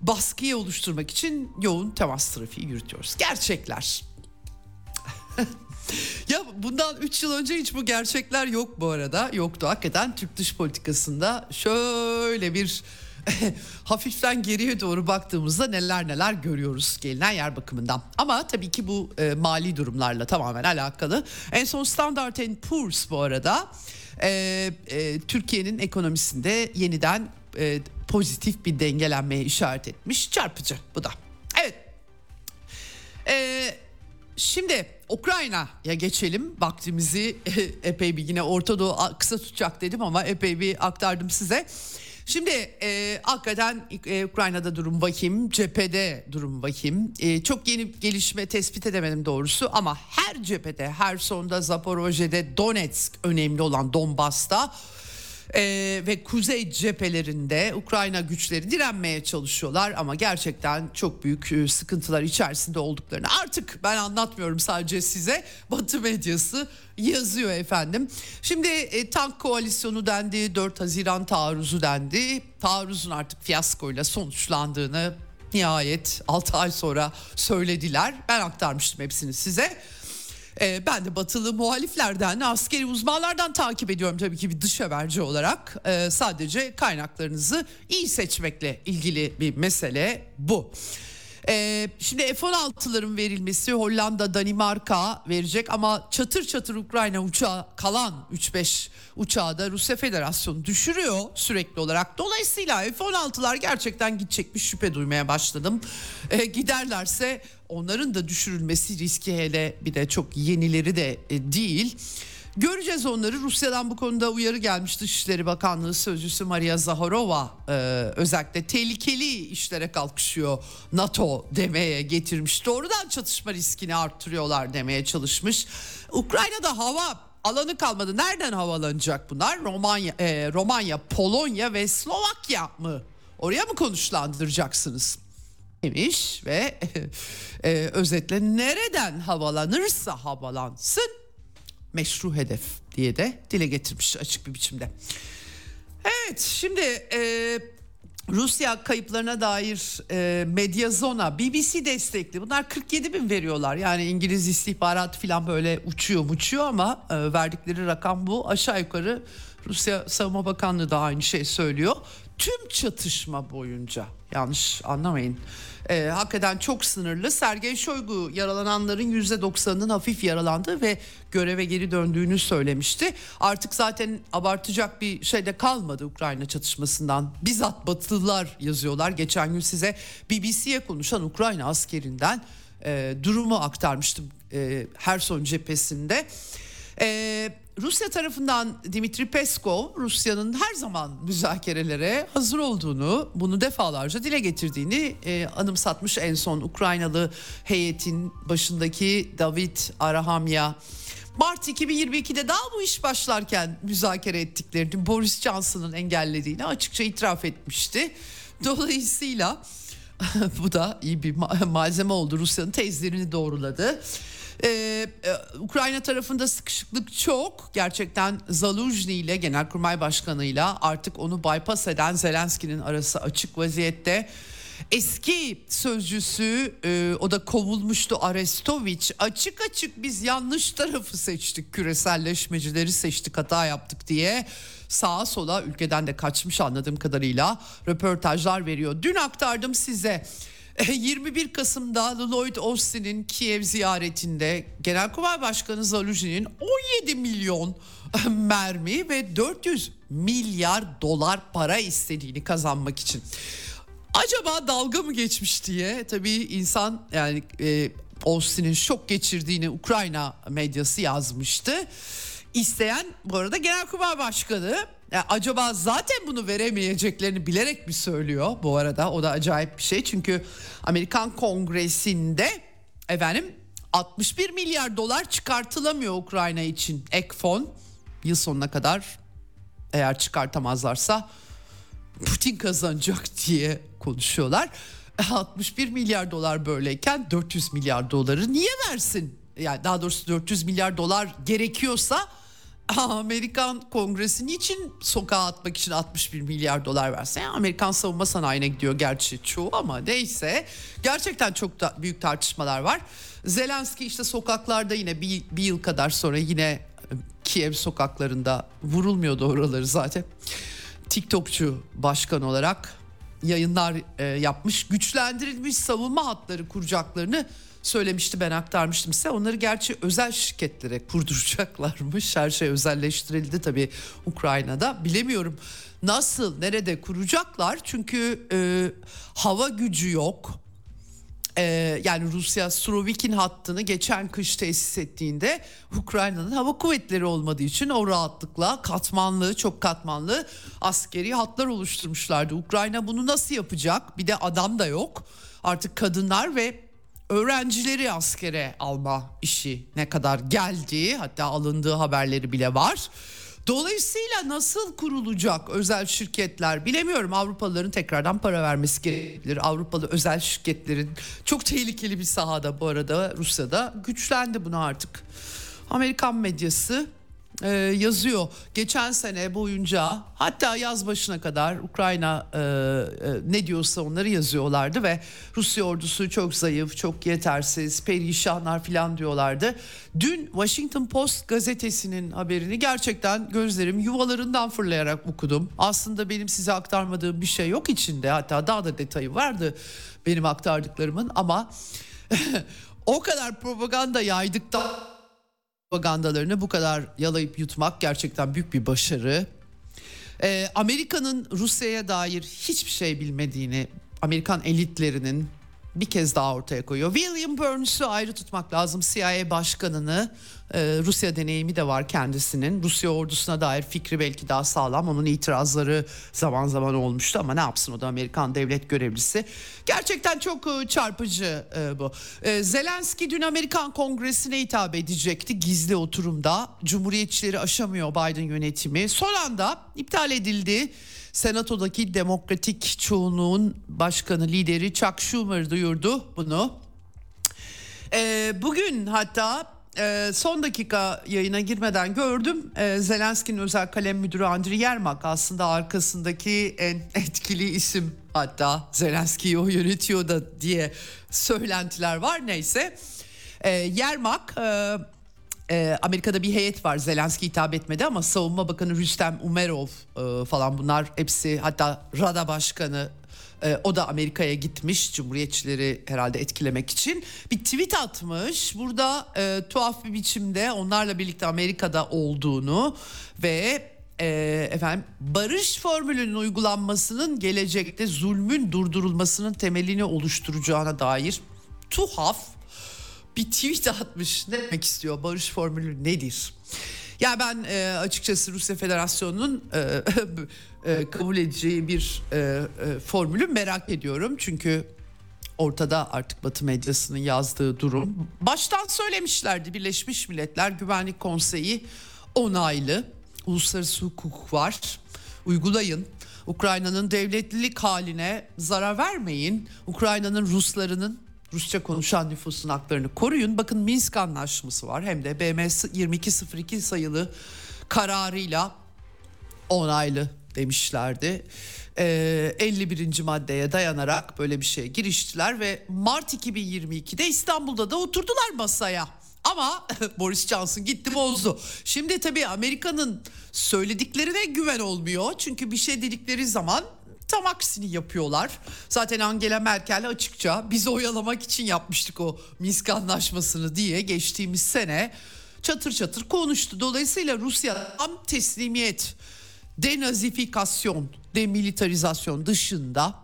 S1: baskıyı oluşturmak için yoğun temas trafiği yürütüyoruz. Gerçekler. ya bundan 3 yıl önce hiç bu gerçekler yok bu arada. Yoktu hakikaten Türk dış politikasında şöyle bir hafiften geriye doğru baktığımızda neler neler görüyoruz gelinen yer bakımından. Ama tabii ki bu e, mali durumlarla tamamen alakalı. En son Standard Poor's bu arada e, e, Türkiye'nin ekonomisinde yeniden e, pozitif bir dengelenmeye işaret etmiş. Çarpıcı bu da. Evet. E, şimdi Ukrayna'ya geçelim. Vaktimizi epey bir yine Orta Doğu kısa tutacak dedim ama epey bir aktardım size. Şimdi e, hakikaten e, Ukrayna'da durum vahim, cephede durum vahim. E, çok yeni gelişme tespit edemedim doğrusu ama her cephede, her sonda Zaporojye'de, Donetsk önemli olan Donbas'ta ee, ve kuzey cephelerinde Ukrayna güçleri direnmeye çalışıyorlar ama gerçekten çok büyük e, sıkıntılar içerisinde olduklarını artık ben anlatmıyorum sadece size Batı medyası yazıyor efendim. Şimdi e, tank koalisyonu dendi 4 Haziran taarruzu dendi taarruzun artık fiyaskoyla sonuçlandığını nihayet 6 ay sonra söylediler ben aktarmıştım hepsini size. E, ben de batılı muhaliflerden, askeri uzmanlardan takip ediyorum tabii ki bir dış haberci olarak. E, sadece kaynaklarınızı iyi seçmekle ilgili bir mesele bu. Ee, şimdi F-16'ların verilmesi Hollanda, Danimarka verecek ama çatır çatır Ukrayna uçağı kalan 3-5 uçağı da Rusya Federasyonu düşürüyor sürekli olarak. Dolayısıyla F-16'lar gerçekten gidecekmiş şüphe duymaya başladım. Ee, giderlerse onların da düşürülmesi riski hele bir de çok yenileri de e, değil. Göreceğiz onları. Rusya'dan bu konuda uyarı gelmiş Dışişleri Bakanlığı Sözcüsü Maria Zaharova e, özellikle tehlikeli işlere kalkışıyor NATO demeye getirmiş. Doğrudan çatışma riskini arttırıyorlar demeye çalışmış. Ukrayna'da hava alanı kalmadı. Nereden havalanacak bunlar? Romanya, e, Romanya, Polonya ve Slovakya mı? Oraya mı konuşlandıracaksınız? demiş ve e, özetle nereden havalanırsa havalansın meşru hedef diye de dile getirmiş açık bir biçimde. Evet şimdi e, Rusya kayıplarına dair e, Medyazona, BBC destekli bunlar 47 bin veriyorlar. Yani İngiliz istihbarat falan böyle uçuyor uçuyor ama e, verdikleri rakam bu. Aşağı yukarı Rusya Savunma Bakanlığı da aynı şey söylüyor. Tüm çatışma boyunca yanlış anlamayın. E, hakikaten çok sınırlı. Sergey Shoigu yaralananların %90'ının hafif yaralandığı ve göreve geri döndüğünü söylemişti. Artık zaten abartacak bir şey de kalmadı Ukrayna çatışmasından. Bizzat Batılılar yazıyorlar. Geçen gün size BBC'ye konuşan Ukrayna askerinden e, durumu aktarmıştım e, Herson cephesinde. E, Rusya tarafından Dimitri Peskov Rusya'nın her zaman müzakerelere hazır olduğunu bunu defalarca dile getirdiğini e, anımsatmış en son Ukraynalı heyetin başındaki David Arahamya. Mart 2022'de daha bu iş başlarken müzakere ettiklerini Boris Johnson'ın engellediğini açıkça itiraf etmişti. Dolayısıyla bu da iyi bir malzeme oldu Rusya'nın tezlerini doğruladı. Ee, e, Ukrayna tarafında sıkışıklık çok. Gerçekten Zaluzhny ile Genelkurmay Başkanı ile artık onu bypass eden Zelenski'nin arası açık vaziyette. Eski sözcüsü e, o da kovulmuştu Arestoviç açık açık biz yanlış tarafı seçtik küreselleşmecileri seçtik hata yaptık diye sağa sola ülkeden de kaçmış anladığım kadarıyla röportajlar veriyor. Dün aktardım size 21 Kasım'da Lloyd Austin'in Kiev ziyaretinde Genelkurmay Başkanı Zaluzhi'nin 17 milyon mermi ve 400 milyar dolar para istediğini kazanmak için. Acaba dalga mı geçmiş diye tabii insan yani e, Austin'in şok geçirdiğini Ukrayna medyası yazmıştı. İsteyen bu arada Genelkurmay Başkanı ya acaba zaten bunu veremeyeceklerini bilerek mi söylüyor bu arada? O da acayip bir şey. Çünkü Amerikan Kongresi'nde efendim 61 milyar dolar çıkartılamıyor Ukrayna için ek fon. Yıl sonuna kadar eğer çıkartamazlarsa Putin kazanacak diye konuşuyorlar. 61 milyar dolar böyleyken 400 milyar doları niye versin? Yani daha doğrusu 400 milyar dolar gerekiyorsa Amerikan Kongresi niçin sokağa atmak için 61 milyar dolar verse? Yani Amerikan savunma sanayine gidiyor gerçi çoğu ama neyse. Gerçekten çok da büyük tartışmalar var. Zelenski işte sokaklarda yine bir, bir yıl kadar sonra yine e, Kiev sokaklarında vurulmuyordu oraları zaten. TikTokçu başkan olarak yayınlar e, yapmış. Güçlendirilmiş savunma hatları kuracaklarını söylemişti ben aktarmıştım size. Onları gerçi özel şirketlere kurduracaklarmış. Her şey özelleştirildi tabii Ukrayna'da. Bilemiyorum nasıl nerede kuracaklar çünkü e, hava gücü yok. Ee, yani Rusya Surovikin hattını geçen kış tesis ettiğinde Ukrayna'nın hava kuvvetleri olmadığı için o rahatlıkla katmanlı çok katmanlı askeri hatlar oluşturmuşlardı. Ukrayna bunu nasıl yapacak? Bir de adam da yok. Artık kadınlar ve öğrencileri askere alma işi ne kadar geldiği hatta alındığı haberleri bile var. Dolayısıyla nasıl kurulacak özel şirketler bilemiyorum. Avrupalıların tekrardan para vermesi gerekebilir. Avrupalı özel şirketlerin çok tehlikeli bir sahada bu arada Rusya'da güçlendi bunu artık. Amerikan medyası e, yazıyor. Geçen sene boyunca hatta yaz başına kadar Ukrayna e, e, ne diyorsa onları yazıyorlardı ve Rusya ordusu çok zayıf, çok yetersiz, perişanlar falan diyorlardı. Dün Washington Post gazetesinin haberini gerçekten gözlerim yuvalarından fırlayarak okudum. Aslında benim size aktarmadığım bir şey yok içinde. Hatta daha da detayı vardı benim aktardıklarımın ama o kadar propaganda yaydıktan propagandalarını bu kadar yalayıp yutmak gerçekten büyük bir başarı. Ee, Amerika'nın Rusya'ya dair hiçbir şey bilmediğini Amerikan elitlerinin bir kez daha ortaya koyuyor. William Burns'u ayrı tutmak lazım. CIA başkanını Rusya deneyimi de var kendisinin. Rusya ordusuna dair fikri belki daha sağlam. Onun itirazları zaman zaman olmuştu ama ne yapsın o da Amerikan devlet görevlisi. Gerçekten çok e, çarpıcı e, bu. E, Zelenski dün Amerikan Kongresi'ne hitap edecekti gizli oturumda. Cumhuriyetçileri aşamıyor Biden yönetimi. Son anda iptal edildi. Senatodaki demokratik çoğunluğun başkanı lideri Chuck Schumer duyurdu bunu. Ee, bugün hatta e, son dakika yayına girmeden gördüm. E, Zelenski'nin özel kalem müdürü Andriy Yermak aslında arkasındaki en etkili isim hatta Zelenski'yi o yönetiyor da diye söylentiler var neyse. E, Yermak e, Amerika'da bir heyet var Zelenski hitap etmedi ama Savunma Bakanı Rüstem Umerov e, falan bunlar hepsi hatta Rada Başkanı e, o da Amerika'ya gitmiş Cumhuriyetçileri herhalde etkilemek için bir tweet atmış. Burada e, tuhaf bir biçimde onlarla birlikte Amerika'da olduğunu ve e, efendim barış formülünün uygulanmasının gelecekte zulmün durdurulmasının temelini oluşturacağına dair tuhaf bir tweet atmış. Ne demek istiyor? Barış formülü nedir? Ya ben e, açıkçası Rusya Federasyonu'nun e, e, kabul edeceği bir e, e, formülü merak ediyorum. Çünkü ortada artık Batı medyasının yazdığı durum. Baştan söylemişlerdi Birleşmiş Milletler Güvenlik Konseyi onaylı. Uluslararası hukuk var. Uygulayın. Ukrayna'nın devletlilik haline zarar vermeyin. Ukrayna'nın Ruslarının Rusça konuşan nüfusun haklarını koruyun. Bakın Minsk Anlaşması var hem de BM 2202 sayılı kararıyla onaylı demişlerdi. Ee, 51. maddeye dayanarak böyle bir şeye giriştiler ve Mart 2022'de İstanbul'da da oturdular masaya. Ama Boris Johnson gitti bozdu. Şimdi tabii Amerika'nın söylediklerine güven olmuyor. Çünkü bir şey dedikleri zaman tam aksini yapıyorlar. Zaten Angela Merkel açıkça bizi oyalamak için yapmıştık o Minsk anlaşmasını diye geçtiğimiz sene çatır çatır konuştu. Dolayısıyla Rusya tam teslimiyet, denazifikasyon, demilitarizasyon dışında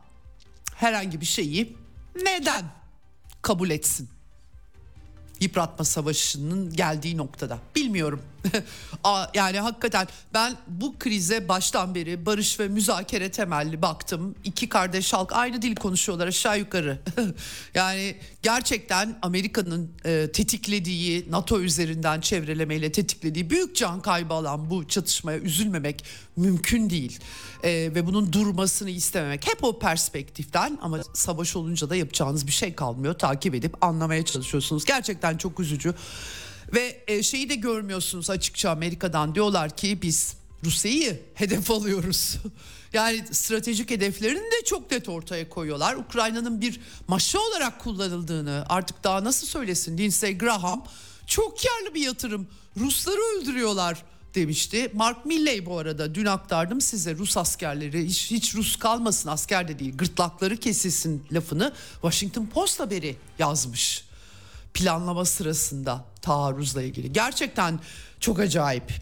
S1: herhangi bir şeyi neden kabul etsin? yıpratma savaşının geldiği noktada. Bilmiyorum. yani hakikaten ben bu krize baştan beri barış ve müzakere temelli baktım. İki kardeş halk aynı dil konuşuyorlar aşağı yukarı. yani gerçekten Amerika'nın e, tetiklediği NATO üzerinden çevrelemeyle tetiklediği büyük can kaybı alan bu çatışmaya üzülmemek mümkün değil. E, ve bunun durmasını istememek hep o perspektiften ama savaş olunca da yapacağınız bir şey kalmıyor. Takip edip anlamaya çalışıyorsunuz. Gerçekten çok üzücü. Ve e, şeyi de görmüyorsunuz açıkça Amerika'dan diyorlar ki biz Rusya'yı hedef alıyoruz. yani stratejik hedeflerini de çok net ortaya koyuyorlar. Ukrayna'nın bir maşa olarak kullanıldığını artık daha nasıl söylesin Lindsey Graham çok karlı bir yatırım. Rusları öldürüyorlar demişti. Mark Milley bu arada dün aktardım size Rus askerleri hiç, hiç Rus kalmasın asker de değil gırtlakları kesilsin lafını Washington Post haberi yazmış planlama sırasında taarruzla ilgili. Gerçekten çok acayip.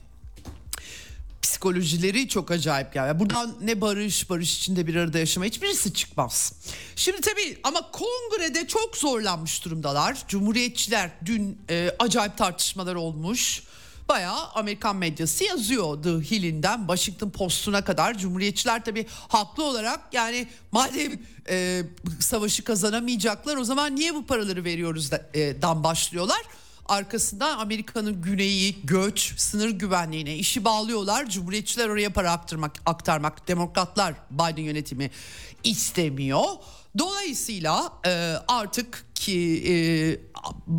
S1: Psikolojileri çok acayip yani. Buradan ne barış, barış içinde bir arada yaşama hiçbirisi çıkmaz. Şimdi tabii ama kongrede çok zorlanmış durumdalar. Cumhuriyetçiler dün e, acayip tartışmalar olmuş. Bayağı Amerikan medyası yazıyor The Hill'inden Washington Post'una kadar. Cumhuriyetçiler tabii haklı olarak yani madem e, savaşı kazanamayacaklar o zaman niye bu paraları veriyoruz da, e, dan başlıyorlar. Arkasından Amerika'nın güneyi, göç, sınır güvenliğine işi bağlıyorlar. Cumhuriyetçiler oraya para aktarmak, aktarmak. Demokratlar Biden yönetimi istemiyor. Dolayısıyla e, artık ki e,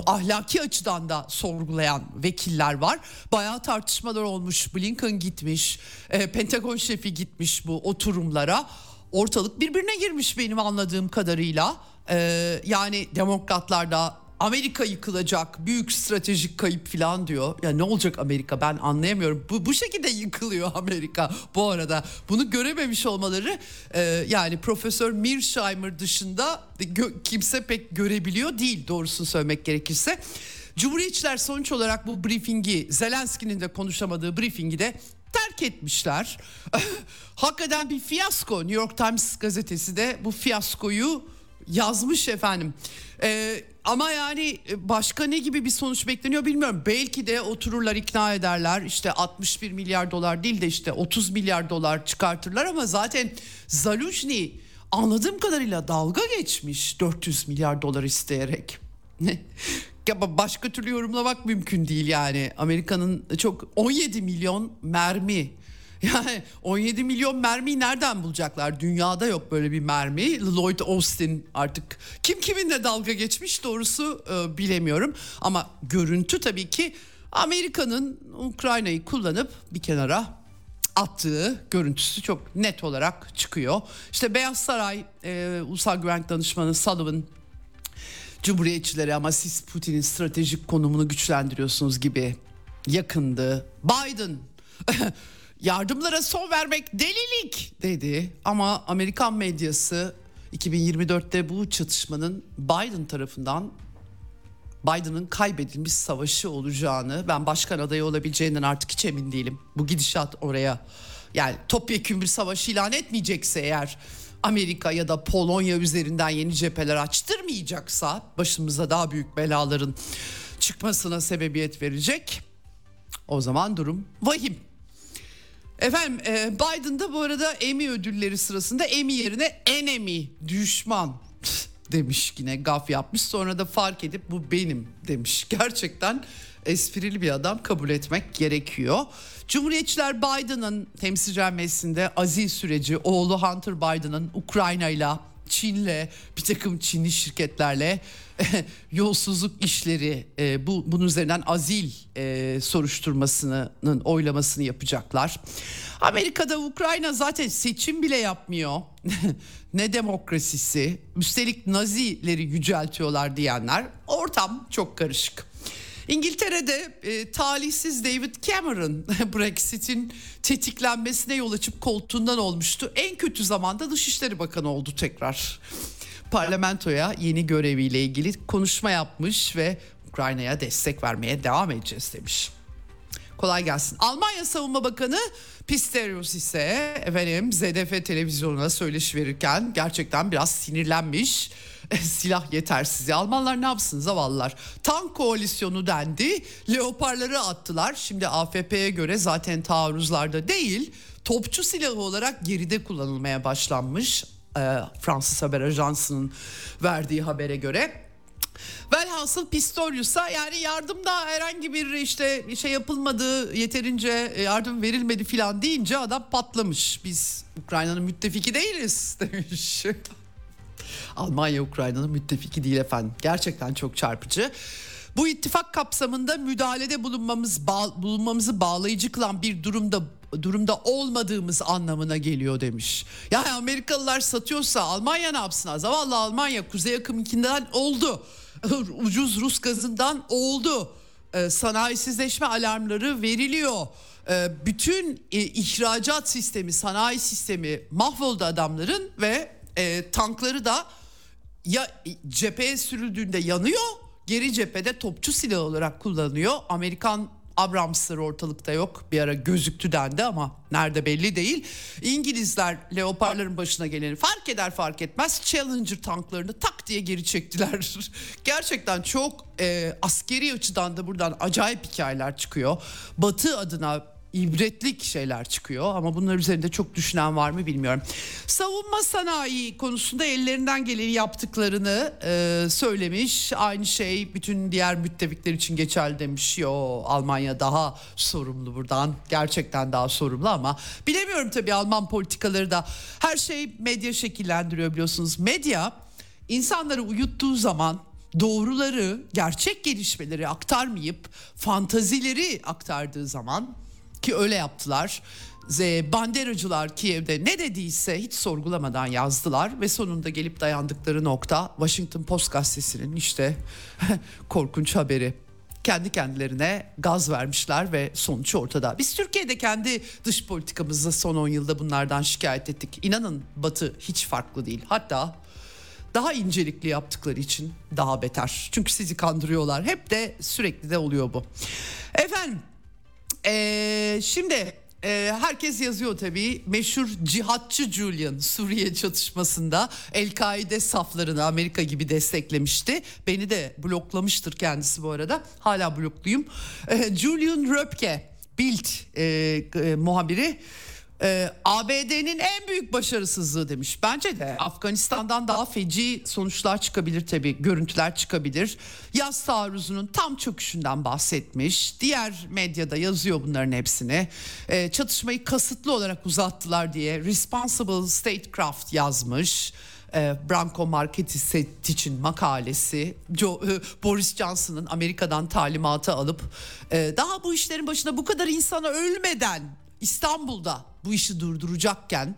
S1: ahlaki açıdan da sorgulayan vekiller var. Bayağı tartışmalar olmuş. Blinken gitmiş, e, Pentagon şefi gitmiş bu oturumlara. Ortalık birbirine girmiş benim anladığım kadarıyla. E, yani demokratlar da Amerika yıkılacak büyük stratejik kayıp falan diyor. Ya ne olacak Amerika ben anlayamıyorum. Bu, bu şekilde yıkılıyor Amerika bu arada. Bunu görememiş olmaları e, yani Profesör Mearsheimer dışında gö- kimse pek görebiliyor değil doğrusunu söylemek gerekirse. Cumhuriyetçiler sonuç olarak bu briefingi Zelenski'nin de konuşamadığı briefingi de terk etmişler. Hakikaten bir fiyasko New York Times gazetesi de bu fiyaskoyu yazmış efendim. Ee, ama yani e, başka ne gibi bir sonuç bekleniyor bilmiyorum. Belki de otururlar ikna ederler işte 61 milyar dolar değil de işte 30 milyar dolar çıkartırlar ama zaten Zaluzhny anladığım kadarıyla dalga geçmiş 400 milyar dolar isteyerek. Başka türlü yorumlamak mümkün değil yani. Amerika'nın çok 17 milyon mermi yani 17 milyon mermiyi nereden bulacaklar? Dünyada yok böyle bir mermi. Lloyd Austin artık kim kiminle dalga geçmiş doğrusu e, bilemiyorum. Ama görüntü tabii ki Amerika'nın Ukrayna'yı kullanıp bir kenara attığı görüntüsü çok net olarak çıkıyor. İşte Beyaz Saray e, Ulusal Güvenlik Danışmanı Sullivan Cumhuriyetçileri ama siz Putin'in stratejik konumunu güçlendiriyorsunuz gibi yakındı. Biden yardımlara son vermek delilik dedi. Ama Amerikan medyası 2024'te bu çatışmanın Biden tarafından Biden'ın kaybedilmiş savaşı olacağını ben başkan adayı olabileceğinden artık hiç emin değilim. Bu gidişat oraya yani topyekun bir savaş ilan etmeyecekse eğer Amerika ya da Polonya üzerinden yeni cepheler açtırmayacaksa başımıza daha büyük belaların çıkmasına sebebiyet verecek. O zaman durum vahim. Efendim e, Biden da bu arada Emmy ödülleri sırasında Emmy yerine enemy düşman demiş yine gaf yapmış sonra da fark edip bu benim demiş. Gerçekten esprili bir adam kabul etmek gerekiyor. Cumhuriyetçiler Biden'ın temsilciler meclisinde azil süreci oğlu Hunter Biden'ın Ukrayna ile Çin'le bir takım Çinli şirketlerle yolsuzluk işleri e, bu bunun üzerinden azil e, soruşturmasının oylamasını yapacaklar. Amerika'da Ukrayna zaten seçim bile yapmıyor. ne demokrasisi. Üstelik Nazileri yüceltiyorlar diyenler. Ortam çok karışık. İngiltere'de e, talihsiz David Cameron Brexit'in tetiklenmesine yol açıp koltuğundan olmuştu. En kötü zamanda Dışişleri Bakanı oldu tekrar. Parlamentoya yeni göreviyle ilgili konuşma yapmış ve Ukrayna'ya destek vermeye devam edeceğiz demiş. Kolay gelsin. Almanya Savunma Bakanı Pistorius ise efendim ZDF televizyonuna söyleşi verirken gerçekten biraz sinirlenmiş. Silah yetersizliği. Almanlar ne yapsın zavallılar? Tank koalisyonu dendi. Leoparları attılar. Şimdi AFP'ye göre zaten taarruzlarda değil topçu silahı olarak geride kullanılmaya başlanmış. Ee, Fransız haber ajansının verdiği habere göre. Velhasıl Pistorius'a yani yardımda herhangi bir işte şey yapılmadı yeterince yardım verilmedi filan deyince adam patlamış. Biz Ukrayna'nın müttefiki değiliz demiş. Almanya Ukrayna'nın müttefiki değil efendim. Gerçekten çok çarpıcı. Bu ittifak kapsamında müdahalede bulunmamız bulunmamızı bağlayıcı kılan bir durumda durumda olmadığımız anlamına geliyor demiş. Yani Amerikalılar satıyorsa Almanya ne yapsın? Zavallı Almanya Kuzey Akım'ınkinden oldu. Ucuz Rus gazından oldu. Ee, sanayisizleşme alarmları veriliyor. Ee, bütün e, ihracat sistemi, sanayi sistemi mahvoldu adamların ve e, tankları da ya cepheye sürüldüğünde yanıyor geri cephede topçu silah olarak kullanıyor. Amerikan Abrams'ları ortalıkta yok. Bir ara gözüktü dendi ama nerede belli değil. İngilizler Leopardların başına geleni fark eder fark etmez Challenger tanklarını tak diye geri çektiler. Gerçekten çok e, askeri açıdan da buradan acayip hikayeler çıkıyor. Batı adına ibretlik şeyler çıkıyor ama bunlar üzerinde çok düşünen var mı bilmiyorum. Savunma sanayi konusunda ellerinden geleni yaptıklarını e, söylemiş. Aynı şey bütün diğer müttefikler için geçerli demiş. Yo Almanya daha sorumlu buradan. Gerçekten daha sorumlu ama bilemiyorum tabii Alman politikaları da her şey medya şekillendiriyor biliyorsunuz. Medya insanları uyuttuğu zaman doğruları, gerçek gelişmeleri aktarmayıp fantazileri aktardığı zaman ki öyle yaptılar. Banderacılar Kiev'de ne dediyse hiç sorgulamadan yazdılar ve sonunda gelip dayandıkları nokta Washington Post gazetesinin işte korkunç haberi kendi kendilerine gaz vermişler ve sonuç ortada. Biz Türkiye'de kendi dış politikamızda son 10 yılda bunlardan şikayet ettik. İnanın Batı hiç farklı değil. Hatta daha incelikli yaptıkları için daha beter. Çünkü sizi kandırıyorlar. Hep de sürekli de oluyor bu. Efendim ee, şimdi e, herkes yazıyor tabii. Meşhur cihatçı Julian Suriye çatışmasında El-Kaide saflarını Amerika gibi desteklemişti. Beni de bloklamıştır kendisi bu arada. Hala blokluyum. E, Julian Röpke Bild e, e, muhabiri ee, ABD'nin en büyük başarısızlığı demiş. Bence de Afganistan'dan daha feci sonuçlar çıkabilir tabii. Görüntüler çıkabilir. Yaz taarruzunun tam çöküşünden bahsetmiş. Diğer medyada yazıyor bunların hepsini. Ee, çatışmayı kasıtlı olarak uzattılar diye Responsible Statecraft yazmış. Ee, Branko Marketis'in makalesi Joe, e, Boris Johnson'ın Amerika'dan talimatı alıp e, daha bu işlerin başında bu kadar insana ölmeden İstanbul'da bu işi durduracakken,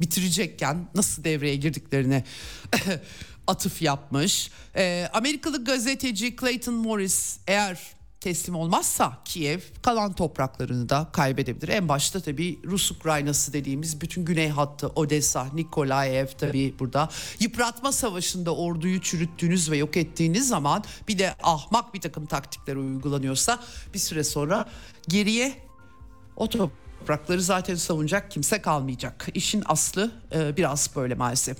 S1: bitirecekken nasıl devreye girdiklerini atıf yapmış. Ee, Amerikalı gazeteci Clayton Morris eğer teslim olmazsa Kiev kalan topraklarını da kaybedebilir. En başta tabii Rus Ukraynası dediğimiz bütün güney hattı Odessa, Nikolaev tabii burada. Yıpratma savaşında orduyu çürüttüğünüz ve yok ettiğiniz zaman bir de ahmak bir takım taktikler uygulanıyorsa bir süre sonra geriye o toprakları zaten savunacak kimse kalmayacak. İşin aslı e, biraz böyle maalesef.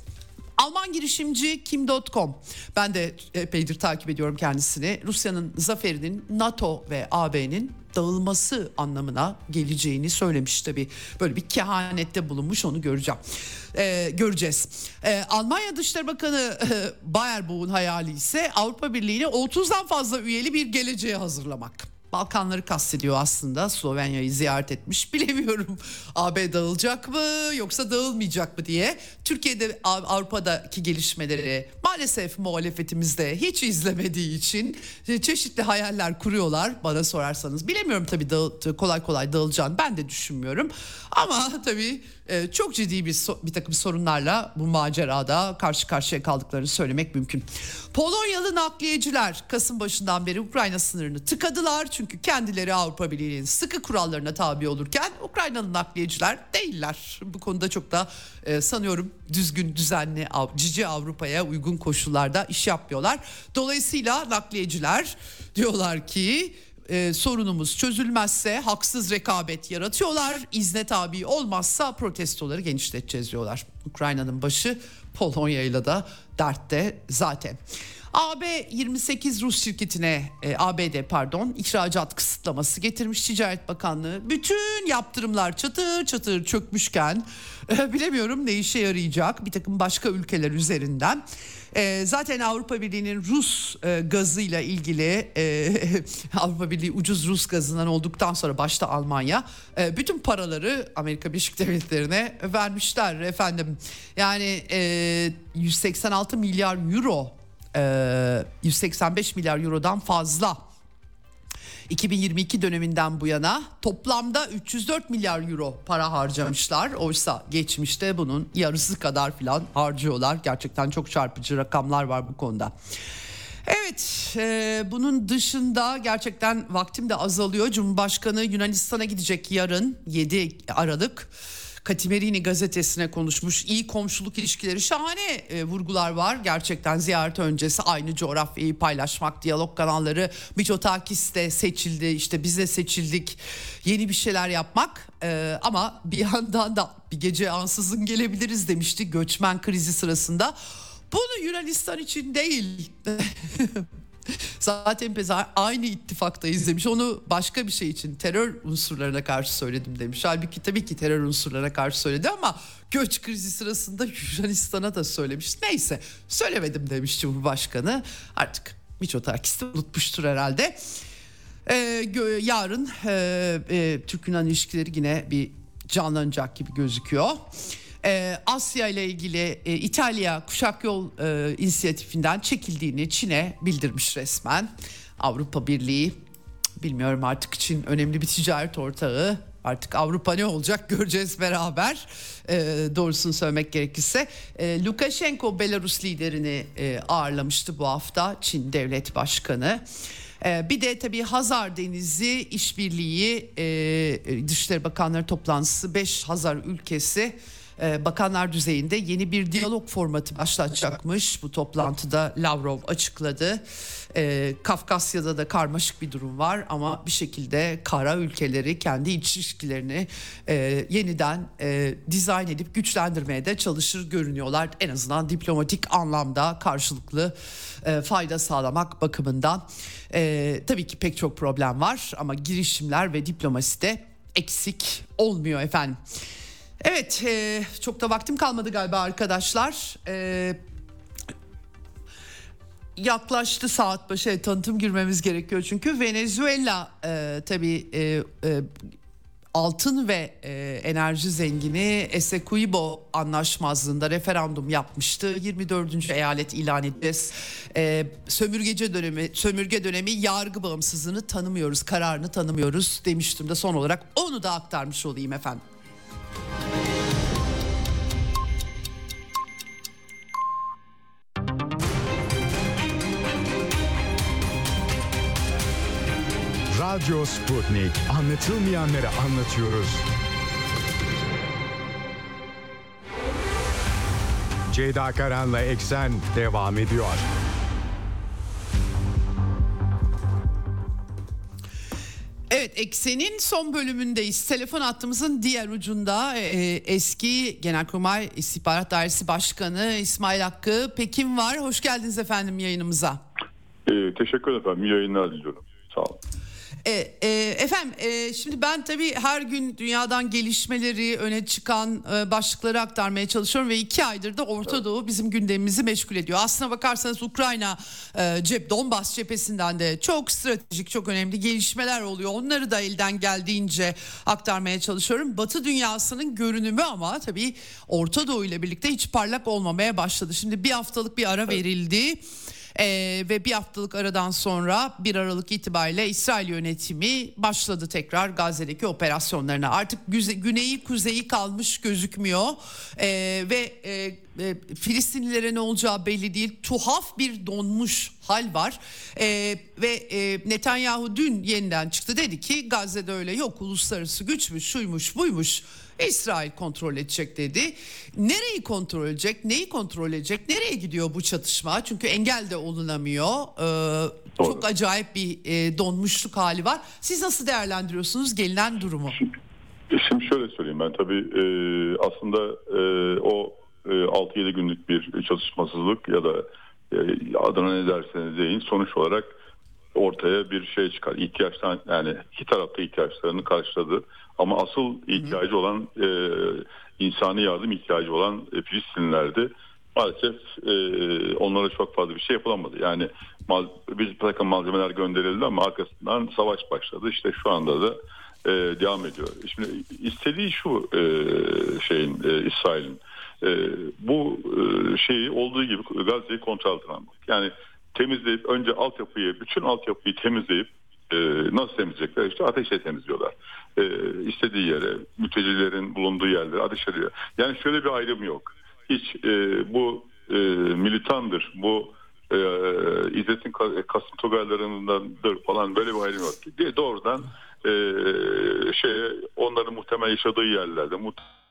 S1: Alman girişimci Kim.com. Ben de epeydir takip ediyorum kendisini. Rusya'nın zaferinin NATO ve AB'nin dağılması anlamına geleceğini söylemiş tabi. Böyle bir kehanette bulunmuş onu göreceğim. Ee, göreceğiz. Ee, Almanya Dışişleri Bakanı e, Baerbock'un hayali ise Avrupa Birliği'ne 30'dan fazla üyeli bir geleceğe hazırlamak. Balkanları kastediyor aslında. Slovenya'yı ziyaret etmiş. Bilemiyorum AB dağılacak mı yoksa dağılmayacak mı diye. Türkiye'de Avrupa'daki gelişmeleri maalesef muhalefetimizde hiç izlemediği için çeşitli hayaller kuruyorlar bana sorarsanız. Bilemiyorum tabii dağıl, kolay kolay dağılacağını ben de düşünmüyorum. Ama tabii e, çok ciddi bir, bir takım sorunlarla bu macerada karşı karşıya kaldıklarını söylemek mümkün. Polonyalı nakliyeciler Kasım başından beri Ukrayna sınırını tıkadılar. Çünkü kendileri Avrupa Birliği'nin sıkı kurallarına tabi olurken Ukraynalı nakliyeciler değiller. Bu konuda çok da e, sanıyorum düzgün, düzenli, cici Avrupa'ya uygun koşullarda iş yapmıyorlar. Dolayısıyla nakliyeciler diyorlar ki e, sorunumuz çözülmezse haksız rekabet yaratıyorlar. İzne tabi olmazsa protestoları genişleteceğiz diyorlar. Ukrayna'nın başı Polonya ile de dertte zaten. AB 28 Rus şirketine e, ABD pardon ihracat kısıtlaması getirmiş Ticaret Bakanlığı. Bütün yaptırımlar çatır çatır çökmüşken e, bilemiyorum ne işe yarayacak bir takım başka ülkeler üzerinden. E, zaten Avrupa Birliği'nin Rus e, gazıyla ilgili e, Avrupa Birliği ucuz Rus gazından olduktan sonra başta Almanya e, bütün paraları Amerika Birleşik Devletleri'ne vermişler efendim. Yani e, 186 milyar euro 185 e, milyar eurodan fazla 2022 döneminden bu yana toplamda 304 milyar euro para harcamışlar. Oysa geçmişte bunun yarısı kadar filan harcıyorlar. Gerçekten çok çarpıcı rakamlar var bu konuda. Evet e, bunun dışında gerçekten vaktim de azalıyor. Cumhurbaşkanı Yunanistan'a gidecek yarın 7 Aralık. Katimerini gazetesine konuşmuş. İyi komşuluk ilişkileri şahane e, vurgular var. Gerçekten ziyaret öncesi aynı coğrafyayı paylaşmak, diyalog kanalları Mitsotakis de seçildi. işte biz de seçildik. Yeni bir şeyler yapmak e, ama bir yandan da bir gece ansızın gelebiliriz demişti göçmen krizi sırasında. Bunu Yunanistan için değil Zaten biz aynı ittifaktayız demiş. Onu başka bir şey için terör unsurlarına karşı söyledim demiş. Halbuki tabii ki terör unsurlarına karşı söyledi ama göç krizi sırasında Yunanistan'a da söylemiş. Neyse söylemedim demiş Cumhurbaşkanı. Artık Miçotakis de unutmuştur herhalde. Ee, yarın e, e, Türk-Yunan ilişkileri yine bir canlanacak gibi gözüküyor. E, Asya ile ilgili e, İtalya kuşak yol e, inisiyatifinden çekildiğini Çin'e bildirmiş resmen. Avrupa Birliği bilmiyorum artık için önemli bir ticaret ortağı Artık Avrupa ne olacak göreceğiz beraber e, doğrusunu söylemek gerekirse. E, Lukashenko Belarus liderini e, ağırlamıştı bu hafta Çin Devlet Başkanı. E, bir de tabii Hazar Denizi İşbirliği Dışişleri Bakanları toplantısı 5 Hazar ülkesi e, bakanlar düzeyinde yeni bir diyalog formatı başlatacakmış. Bu toplantıda Lavrov açıkladı. E, Kafkasya'da da karmaşık bir durum var ama bir şekilde kara ülkeleri kendi iç ilişkilerini e, yeniden e, dizayn edip güçlendirmeye de çalışır görünüyorlar. En azından diplomatik anlamda karşılıklı e, fayda sağlamak bakımından. E, tabii ki pek çok problem var ama girişimler ve diplomasi de eksik olmuyor efendim. Evet e, çok da vaktim kalmadı galiba arkadaşlar. E, yaklaştı saat başı evet, tanıtım girmemiz gerekiyor çünkü Venezuela e, tabii e, e, altın ve e, enerji zengini Essequibo anlaşmazlığında referandum yapmıştı. 24. eyalet ilan edeceğiz. E, sömürgece dönemi sömürge dönemi yargı bağımsızlığını tanımıyoruz, kararını tanımıyoruz demiştim de son olarak onu da aktarmış olayım efendim.
S2: Radyo Sputnik. Anlatılmayanları anlatıyoruz. Ceyda Karan'la Eksen devam ediyor.
S1: Evet Eksen'in son bölümündeyiz. Telefon hattımızın diğer ucunda e, eski Genelkurmay İstihbarat Dairesi Başkanı İsmail Hakkı Pekin var. Hoş geldiniz efendim yayınımıza.
S3: E, teşekkür ederim. İyi yayınlar diliyorum. Sağ olun.
S1: E, e, efendim e, şimdi ben tabii her gün dünyadan gelişmeleri öne çıkan e, başlıkları aktarmaya çalışıyorum ve iki aydır da Orta Doğu bizim gündemimizi meşgul ediyor. Aslına bakarsanız Ukrayna e, cep Donbas cephesinden de çok stratejik çok önemli gelişmeler oluyor. Onları da elden geldiğince aktarmaya çalışıyorum. Batı dünyasının görünümü ama tabii Orta Doğu ile birlikte hiç parlak olmamaya başladı. Şimdi bir haftalık bir ara verildi. Evet. Ee, ve bir haftalık aradan sonra 1 Aralık itibariyle İsrail yönetimi başladı tekrar Gazze'deki operasyonlarına. Artık güze, güneyi kuzeyi kalmış gözükmüyor ee, ve e, e, Filistinlilere ne olacağı belli değil. Tuhaf bir donmuş hal var ee, ve e, Netanyahu dün yeniden çıktı dedi ki Gazze'de öyle yok uluslararası güçmüş şuymuş buymuş İsrail kontrol edecek dedi. Nereyi kontrol edecek? Neyi kontrol edecek? Nereye gidiyor bu çatışma? Çünkü engel de olunamıyor. Ee, çok acayip bir e, donmuşluk hali var. Siz nasıl değerlendiriyorsunuz gelinen durumu?
S3: Şimdi şöyle söyleyeyim ben tabii e, aslında e, o e, 6-7 günlük bir çalışmasızlık ya da e, adına ne derseniz deyin sonuç olarak ortaya bir şey çıkar. İhtiyaçtan yani iki tarafta ihtiyaçlarını karşıladı. Ama asıl ihtiyacı olan e, insani yardım ihtiyacı olan e, Filistinlilerdi. Maalesef e, onlara çok fazla bir şey yapılamadı. Yani mal, biz bir takım malzemeler gönderildi ama arkasından savaş başladı. İşte şu anda da e, devam ediyor. Şimdi istediği şu e, şeyin e, İsrail'in e, bu e, şeyi olduğu gibi Gazze'yi kontrol altına almak. Yani temizleyip önce altyapıyı, bütün altyapıyı temizleyip e, nasıl temizleyecekler? İşte ateşle temizliyorlar. E, istediği yere, mültecilerin bulunduğu yerlere ateş ediyor. Yani şöyle bir ayrım yok. Hiç e, bu militandır, bu e, İzzet'in Kasım Tugaylarındandır falan böyle bir ayrım yok. Diye doğrudan e, onların muhtemel yaşadığı yerlerde muhtemel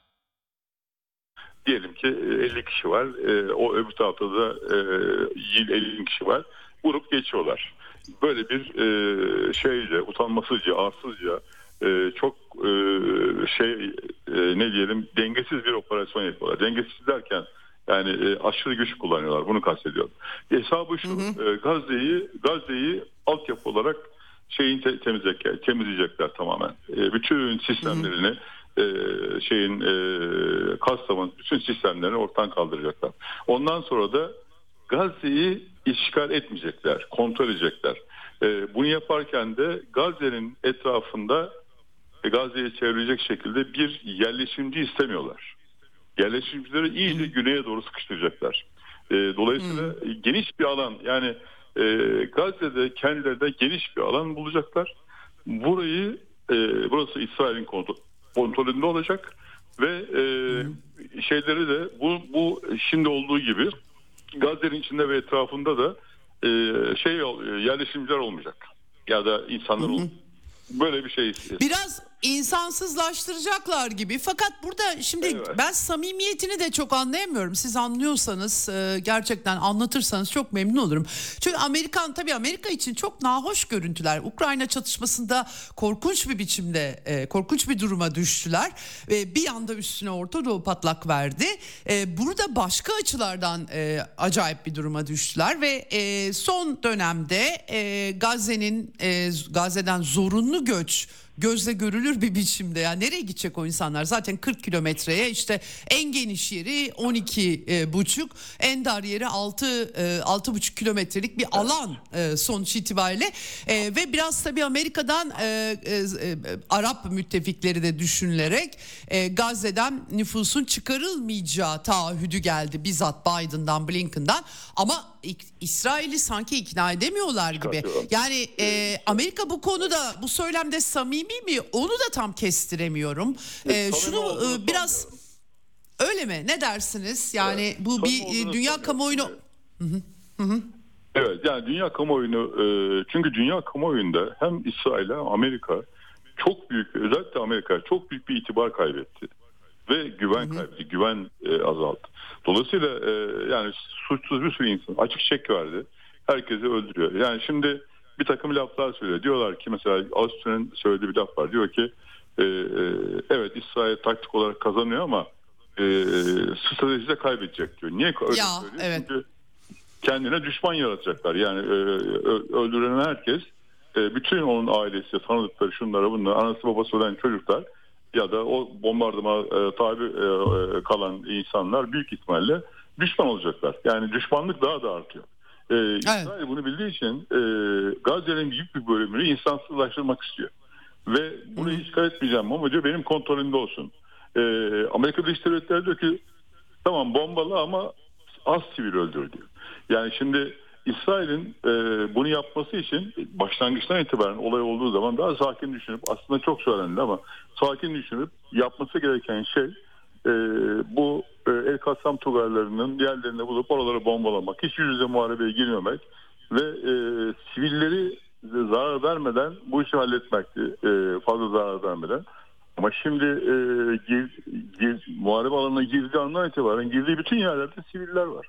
S3: diyelim ki 50 e, kişi var. E, o öbür tarafta da e, 50 kişi var. Vurup geçiyorlar. Böyle bir e, şeyle utanmasızca, arsızca e, çok e, şey e, ne diyelim dengesiz bir operasyon yapıyorlar. Dengesiz derken yani e, aşırı güç kullanıyorlar. Bunu kastediyorum. Hesabı şu. Hı hı. E, Gazze'yi Gazze'yi altyapı olarak şeyin te, temizleyecekler, temizleyecekler tamamen. E, bütün sistemlerini hı hı e, şeyin e, Kastam'ın bütün sistemlerini ortadan kaldıracaklar. Ondan sonra da Gazze'yi işgal etmeyecekler, kontrol edecekler. E, bunu yaparken de Gazze'nin etrafında e, Gazze'yi çevirecek şekilde bir yerleşimci istemiyorlar. yerleşimcileri iyice güneye doğru sıkıştıracaklar. E, dolayısıyla hmm. geniş bir alan yani e, Gazze'de kendileri de geniş bir alan bulacaklar. Burayı e, burası İsrail'in kontrolünde olacak ve e, şeyleri de bu bu şimdi olduğu gibi Gazze'nin içinde ve etrafında da e, şey yerleşimciler olmayacak ya da insanlar olmayacak. Böyle bir şey istiyoruz.
S1: Biraz insansızlaştıracaklar gibi. Fakat burada şimdi evet. ben samimiyetini de çok anlayamıyorum. Siz anlıyorsanız e, gerçekten anlatırsanız çok memnun olurum. Çünkü Amerikan tabii Amerika için çok nahoş görüntüler. Ukrayna çatışmasında korkunç bir biçimde e, korkunç bir duruma düştüler. Ve bir anda üstüne Orta Doğu patlak verdi. E, burada başka açılardan acayip bir duruma düştüler ve son dönemde Gazze'nin Gazze'den zorunlu göç gözle görülür bir biçimde. Yani nereye gidecek o insanlar? Zaten 40 kilometreye işte en geniş yeri 12 e, buçuk, en dar yeri 6 e, 6 buçuk kilometrelik bir alan e, sonuç itibariyle. E, ve biraz tabii Amerika'dan e, e, e, Arap müttefikleri de düşünülerek e, Gazze'den nüfusun çıkarılmayacağı taahhüdü geldi. Bizzat Biden'dan Blinken'dan. Ama İsrail'i sanki ikna edemiyorlar gibi. Yani e, Amerika bu konuda bu söylemde samimi mi? Onu da tam kestiremiyorum. E, şunu e, biraz öyle mi? Ne dersiniz? Yani bu bir e, dünya kamuoyunu hı hı.
S3: Hı hı. Evet yani dünya kamuoyunu e, çünkü dünya kamuoyunda hem İsrail hem Amerika çok büyük özellikle Amerika çok büyük bir itibar kaybetti ve güven kaybetti, güven e, azaldı. Dolayısıyla e, yani suçsuz bir sürü insan açık çek verdi. Herkesi öldürüyor. Yani şimdi bir takım laflar söylüyor. Diyorlar ki mesela Avusturya'nın söylediği bir laf var. Diyor ki e, e, evet İsrail taktik olarak kazanıyor ama e, stratejide kaybedecek diyor. Niye öyle ya, söylüyor? Evet. Çünkü kendine düşman yaratacaklar. Yani e, öldüren herkes e, bütün onun ailesi, tanıdıkları şunlara bunlara, anası babası ölen çocuklar ya da o bombardıma e, tabi e, e, kalan insanlar büyük ihtimalle düşman olacaklar. Yani düşmanlık daha da artıyor. E, evet. İsrail bunu bildiği için e, Gazze'nin büyük bir bölümünü insansızlaştırmak istiyor. Ve bunu Hı. işgal etmeyeceğim ama diyor benim kontrolümde olsun. E, Amerika Dış Devletleri diyor ki tamam bombalı ama az sivil öldür diyor. Yani şimdi İsrail'in e, bunu yapması için başlangıçtan itibaren olay olduğu zaman daha sakin düşünüp aslında çok söylendi ama sakin düşünüp yapması gereken şey e, bu e, El Kassam Tugarlarının yerlerini bulup oraları bombalamak, hiç yüz yüze muharebeye girmemek ve e, sivilleri zarar vermeden bu işi halletmekti. E, fazla zarar vermeden. Ama şimdi e, gir, gir, muharebe alanına girdiği andan itibaren girdiği bütün yerlerde siviller var.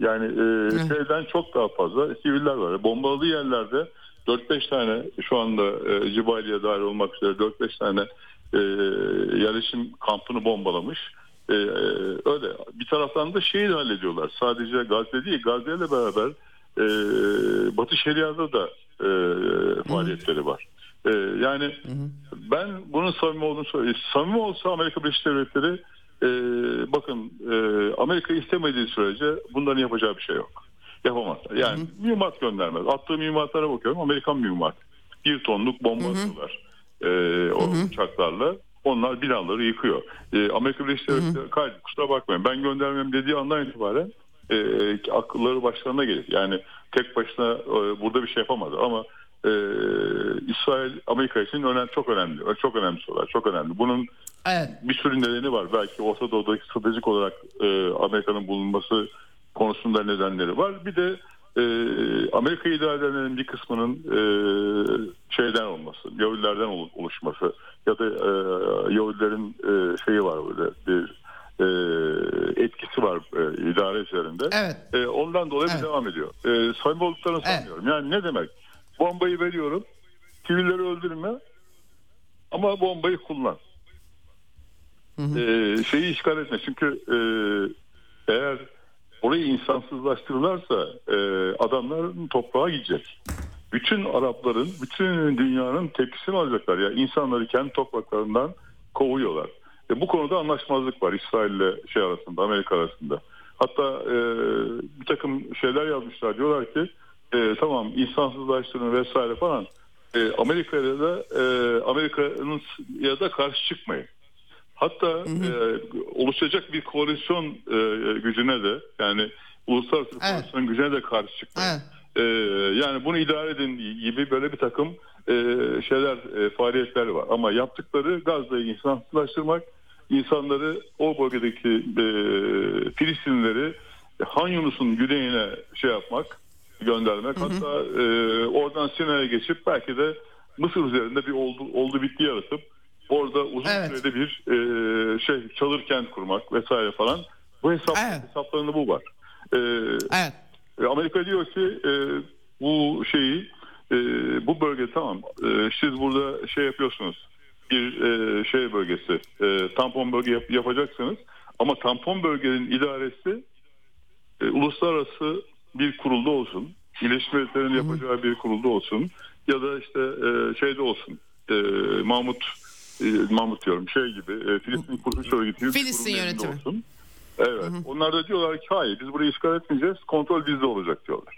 S3: Yani e, şeyden çok daha fazla siviller var. Bombaladığı yerlerde 4-5 tane şu anda e, Cibali'ye dahil olmak üzere 4-5 tane e, yerleşim kampını bombalamış. E, e, öyle. Bir taraftan da şeyi de hallediyorlar. Sadece Gazze değil, Gazze ile beraber e, Batı Şeria'da da e, faaliyetleri var. E, yani hı hı. ben bunun samimi olduğunu söyleyeyim. Samimi olsa Amerika Birleşik Devletleri e, bakın e, Amerika istemediği sürece bunların yapacağı bir şey yok. Yapamazlar. Yani hı hı. mühimmat göndermez. Attığı mühimmatlara bakıyorum. Amerikan mühimmat. Bir tonluk bomba hı hı. atıyorlar. E, o hı hı. uçaklarla. Onlar binaları yıkıyor. E, Amerika Birleşik Devletleri kaydı kusura bakmayın ben göndermem dediği andan itibaren e, akılları başlarına gelir. Yani tek başına e, burada bir şey yapamadı ama e, İsrail Amerika için önemli, çok önemli. Çok önemsiyorlar. Çok önemli. Bunun evet. bir sürü nedeni var. Belki Orta Doğu'daki stratejik olarak e, Amerika'nın bulunması konusunda nedenleri var. Bir de e, Amerika idarelerinin bir kısmının e, şeyden olması, Yahudilerden oluşması ya da e, Yahudilerin e, şeyi var böyle bir e, etkisi var e, idare üzerinde. Evet. E, ondan dolayı evet. devam ediyor. E, samimi olduklarını evet. sanmıyorum. Yani ne demek? Bombayı veriyorum. Sivilleri öldürme. Ama bombayı kullan. Hı hı. Ee, şeyi işgal etme. Çünkü e, eğer orayı insansızlaştırırlarsa e, adamların toprağa gidecek. Bütün Arapların, bütün dünyanın tepkisini alacaklar. Ya yani insanları kendi topraklarından kovuyorlar. E, bu konuda anlaşmazlık var İsrail ile şey arasında, Amerika arasında. Hatta e, bir takım şeyler yazmışlar. Diyorlar ki e, tamam insansızlaştırma vesaire falan e, Amerika'ya da e, Amerika'nın ya da karşı çıkmayın. Hatta e, oluşacak bir koalisyon e, gücüne de yani uluslararası
S1: Evet.
S3: koalisyon gücüne de karşı çıktı.
S1: Evet.
S3: E, yani bunu idare edin gibi böyle bir takım e, şeyler e, faaliyetler var. Ama yaptıkları Gazze'yi insansızlaştırmak, insanları o bölgedeki e, Filistinlileri Han Yunus'un güneyine şey yapmak, göndermek. Hatta e, oradan Sinay'a geçip belki de Mısır üzerinde bir oldu, oldu bitti yaratıp orada uzun
S1: Evet.
S3: sürede bir e, şey çadır kent kurmak vesaire falan. Bu hesap,
S1: Evet.
S3: hesaplarında bu var. E,
S1: Evet.
S3: e, Amerika diyor ki e, bu şeyi e, bu bölge tamam e, siz burada şey yapıyorsunuz bir e, şey bölgesi e, tampon bölge yap- yapacaksınız ama tampon bölgenin idaresi e, uluslararası bir kurulda olsun Birleşmiş Milletler'in yapacağı bir kurulda olsun ya da işte e, şeyde olsun e, Mahmut e, Mahmut diyorum şey gibi e, Filistin Kurtuluş Örgütü gibi
S1: Filistin yönetimi.
S3: olsun. Evet. Onlar da diyorlar ki hayır biz burayı işgal etmeyeceğiz. Kontrol bizde olacak diyorlar.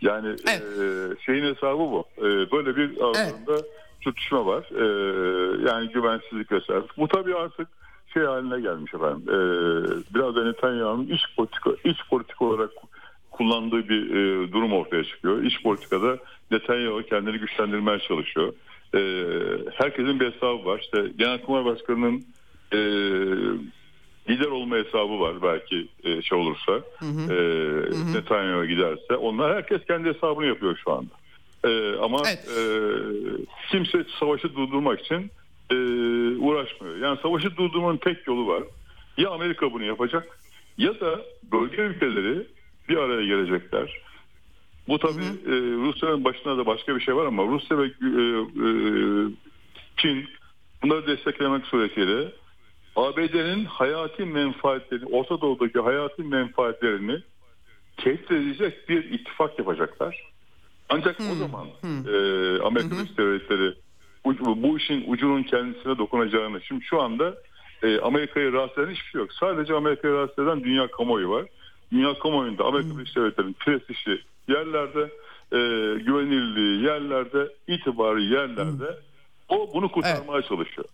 S3: Yani
S1: Evet.
S3: e, şeyin hesabı bu. E, böyle bir aralarında çatışma var. E, yani güvensizlik vesaire. Bu tabii artık şey haline gelmiş efendim. E, biraz da Netanyahu'nun iç politika, iç politika olarak kullandığı bir e, durum ortaya çıkıyor. İç politikada Netanyahu kendini güçlendirmeye çalışıyor. E, herkesin bir hesabı var. İşte Genelkurmay Başkanı'nın e, lider olma hesabı var belki e, şey olursa e, Netanyahu giderse onlar herkes kendi hesabını yapıyor şu anda E, ama
S1: Evet.
S3: e, kimse savaşı durdurmak için e, uğraşmıyor yani savaşı durdurmanın tek yolu var ya Amerika bunu yapacak ya da bölge ülkeleri bir araya gelecekler bu tabii e, Rusya'nın başına da başka bir şey var ama Rusya ve e, e, Çin bunları desteklemek suretiyle ABD'nin hayati menfaatlerini, Orta Doğu'daki hayati menfaatlerini tehdit edecek bir ittifak yapacaklar. Ancak o zaman e, Amerika Birleşik Devletleri bu, bu işin ucunun kendisine dokunacağını, şimdi şu anda e, Amerika'yı rahatsız eden hiçbir şey yok. Sadece Amerika'yı rahatsız eden dünya kamuoyu var. Dünya kamuoyunda Amerika Birleşik Devletleri'nin prestiji yerlerde, e, güvenilirliği yerlerde, itibarı yerlerde. O bunu kurtarmaya çalışıyor.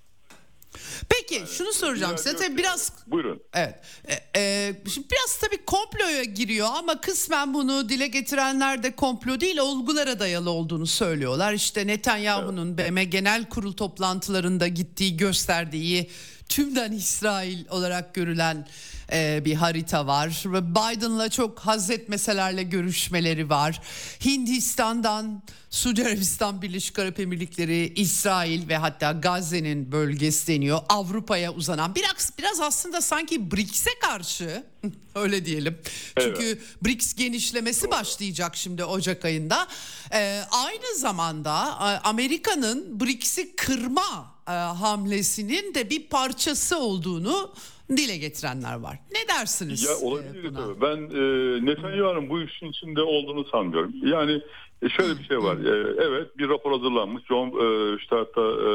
S1: Peki şunu soracağım size. Tabii biraz
S3: Buyurun.
S1: Evet. E, e, şimdi biraz tabii komploya giriyor ama kısmen bunu dile getirenler de komplo değil olgulara dayalı olduğunu söylüyorlar. İşte Netanyahu'nun BM Genel Kurul toplantılarında gittiği gösterdiği tümden İsrail olarak görülen e, bir harita var. Ve Biden'la çok haz etmeselerle görüşmeleri var. Hindistan'dan Suudi Arabistan Birleşik Arap Emirlikleri, İsrail ve hatta Gazze'nin bölgesi deniyor. Avrupa'ya uzanan biraz biraz aslında sanki BRICS'e karşı öyle diyelim. Çünkü BRICS genişlemesi başlayacak şimdi Ocak ayında. Ee, aynı zamanda e, Amerika'nın BRICS'i kırma e, hamlesinin de bir parçası olduğunu dile getirenler var. Ne dersiniz?
S3: Ya olabilir
S1: buna?
S3: tabii. Ben e, Netanyahu'nun bu işin içinde olduğunu sanmıyorum. Yani e, şöyle bir şey var. E, evet bir rapor hazırlanmış. John e, işte hatta e,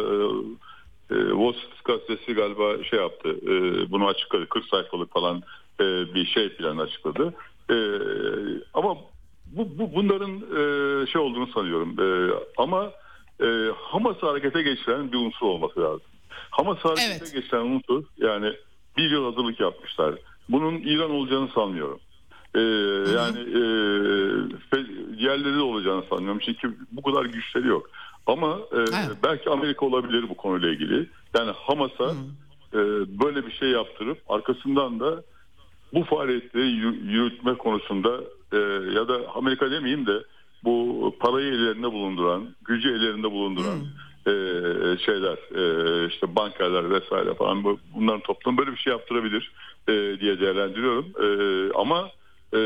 S3: e, Wall Street gazetesi galiba şey yaptı. E, bunu açıkladı. 40 sayfalık falan e, bir şey plan açıkladı. E, ama bu, bu bunların e, şey olduğunu sanıyorum. E, ama e, Hamas'ı harekete geçiren bir unsur olması lazım. Hamas harekete
S1: Evet.
S3: geçiren unsur yani bir yıl hazırlık yapmışlar. Bunun İran olacağını sanmıyorum. Ee, yani e, diğerleri de olacağını sanmıyorum. Çünkü bu kadar güçleri yok. Ama e,
S1: Evet.
S3: belki Amerika olabilir bu konuyla ilgili. Yani Hamas'a e, böyle bir şey yaptırıp arkasından da bu faaliyetleri yü- yürütme konusunda e, ya da Amerika demeyeyim de bu parayı ellerinde bulunduran, gücü ellerinde bulunduran e, şeyler, e, işte bankerler vesaire falan bu- bunların toplamı böyle bir şey yaptırabilir e, diye değerlendiriyorum. E, ama e,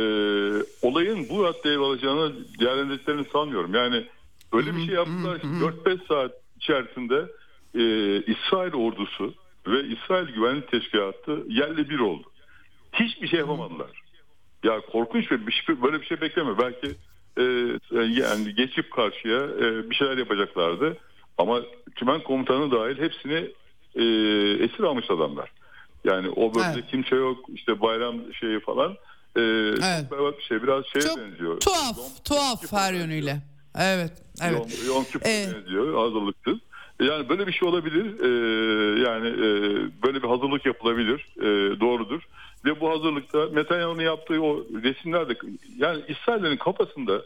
S3: olayın bu raddeye alacağını değerlendirdiklerini sanmıyorum. Yani öyle bir şey yaptılar ki 4-5 saat içerisinde e, İsrail ordusu ve İsrail Güvenlik Teşkilatı yerle bir oldu. Hiçbir şey yapamadılar. Ya korkunç bir, bir şey, böyle bir şey bekleme. Belki e, yani geçip karşıya e, bir şeyler yapacaklardı. Ama tümen komutanı dahil hepsini e, esir almış adamlar. Yani o bölgede
S1: Evet.
S3: kimse yok. işte bayram şeyi falan. E,
S1: Evet.
S3: berbat bir şey. Biraz şeye
S1: Çok
S3: benziyor.
S1: tuhaf,
S3: Yom-
S1: tuhaf her yönüyle. Evet, evet.
S3: Yom, Yom
S1: Ee,
S3: benziyor. Hazırlıksız. Yani böyle bir şey olabilir. Ee, yani e, böyle bir hazırlık yapılabilir. Ee, doğrudur. Ve bu hazırlıkta Netanyahu'nun yaptığı o resimlerde yani İsrail'in kafasında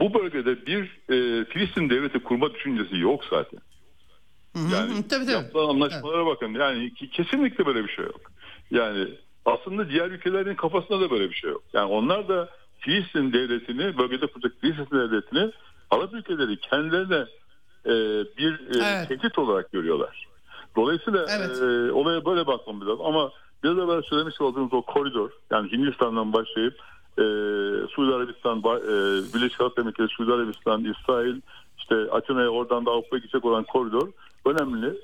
S3: bu bölgede bir e, Filistin devleti kurma düşüncesi yok zaten. Yani
S1: Hı hı, tabii, tabii.
S3: yapılan anlaşmalara bakın. Yani ki- kesinlikle böyle bir şey yok. Yani aslında diğer ülkelerin kafasında da böyle bir şey yok. Yani onlar da Filistin devletini, bölgede kuracak Filistin devletini Arap ülkeleri kendilerine e, bir e,
S1: Evet.
S3: tehdit olarak görüyorlar. Dolayısıyla
S1: Evet.
S3: e, olaya böyle bakmamız lazım. Ama biraz evvel söylemiş olduğunuz o koridor, yani Hindistan'dan başlayıp e, Suudi Arabistan, e, Birleşik Arap Emirlikleri, Suudi Arabistan, İsrail, işte Atina'ya oradan da Avrupa'ya gidecek olan koridor önemli.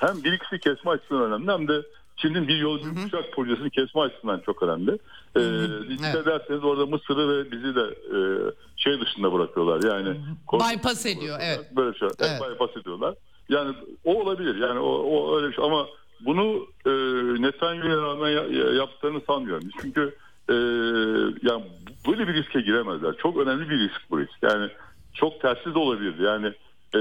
S3: Hem- bir ikisi kesme açısından önemli hem de Çin'in bir yol bir uçak projesini kesme açısından çok önemli. Ee, dikkat
S1: Evet.
S3: ederseniz orada Mısır'ı ve bizi de e, şey dışında bırakıyorlar. Yani
S1: Bypass ediyor, evet.
S3: Böyle şey. Evet. Bypass ediyorlar. Yani o olabilir. Yani o, o öyle bir şey ama bunu e, Netanyahu'ya rağmen ya- ya- yaptıklarını sanmıyorum. Çünkü e, yani böyle bir riske giremezler. Çok önemli bir risk bu risk. Yani çok tersiz de olabilir. Yani e,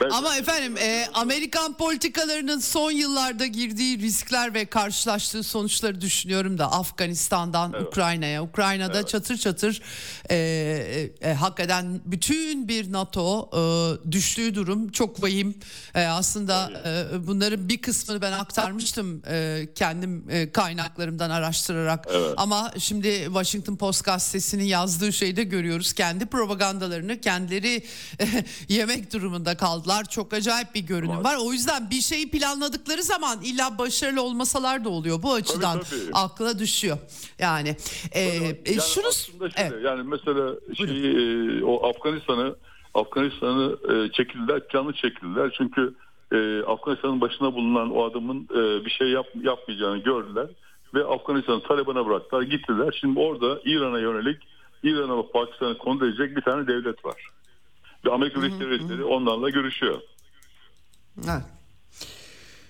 S3: ben-
S1: Ama efendim e, Amerikan politikalarının son yıllarda girdiği riskler ve karşılaştığı sonuçları düşünüyorum da Afganistan'dan Ukrayna'ya. Ukrayna'da çatır çatır e, e, e, hakikaten bütün bir NATO e, düştüğü durum çok vahim. E, aslında e, bunların bir kısmını ben aktarmıştım e, kendim e, kaynaklarımdan araştırarak. Ama şimdi Washington Post gazetesinin yazdığı şeyde görüyoruz. Kendi propagandalarını kendileri yemek durumunda kaldılar. Çok acayip bir görünüm var. O yüzden bir şeyi planladıkları zaman illa başarılı olmasalar da oluyor. Bu açıdan
S3: tabii.
S1: akla düşüyor. Yani, e, e,
S3: Yani
S1: şunu
S3: aslında şöyle,
S1: Evet.
S3: yani mesela şey, e, o Afganistan'ı Afganistan'ı e, çekildiler, canlı çekildiler. Çünkü e, Afganistan'ın başına bulunan o adamın e, bir şey yap, yapmayacağını gördüler ve Afganistan'ı Taliban'a bıraktılar, gittiler. Şimdi orada İran'a yönelik İran'a ve Pakistan'ı kontrol edecek bir tane devlet var. Ve Amerika Birleşik Devletleri onlarla görüşüyor
S1: Evet.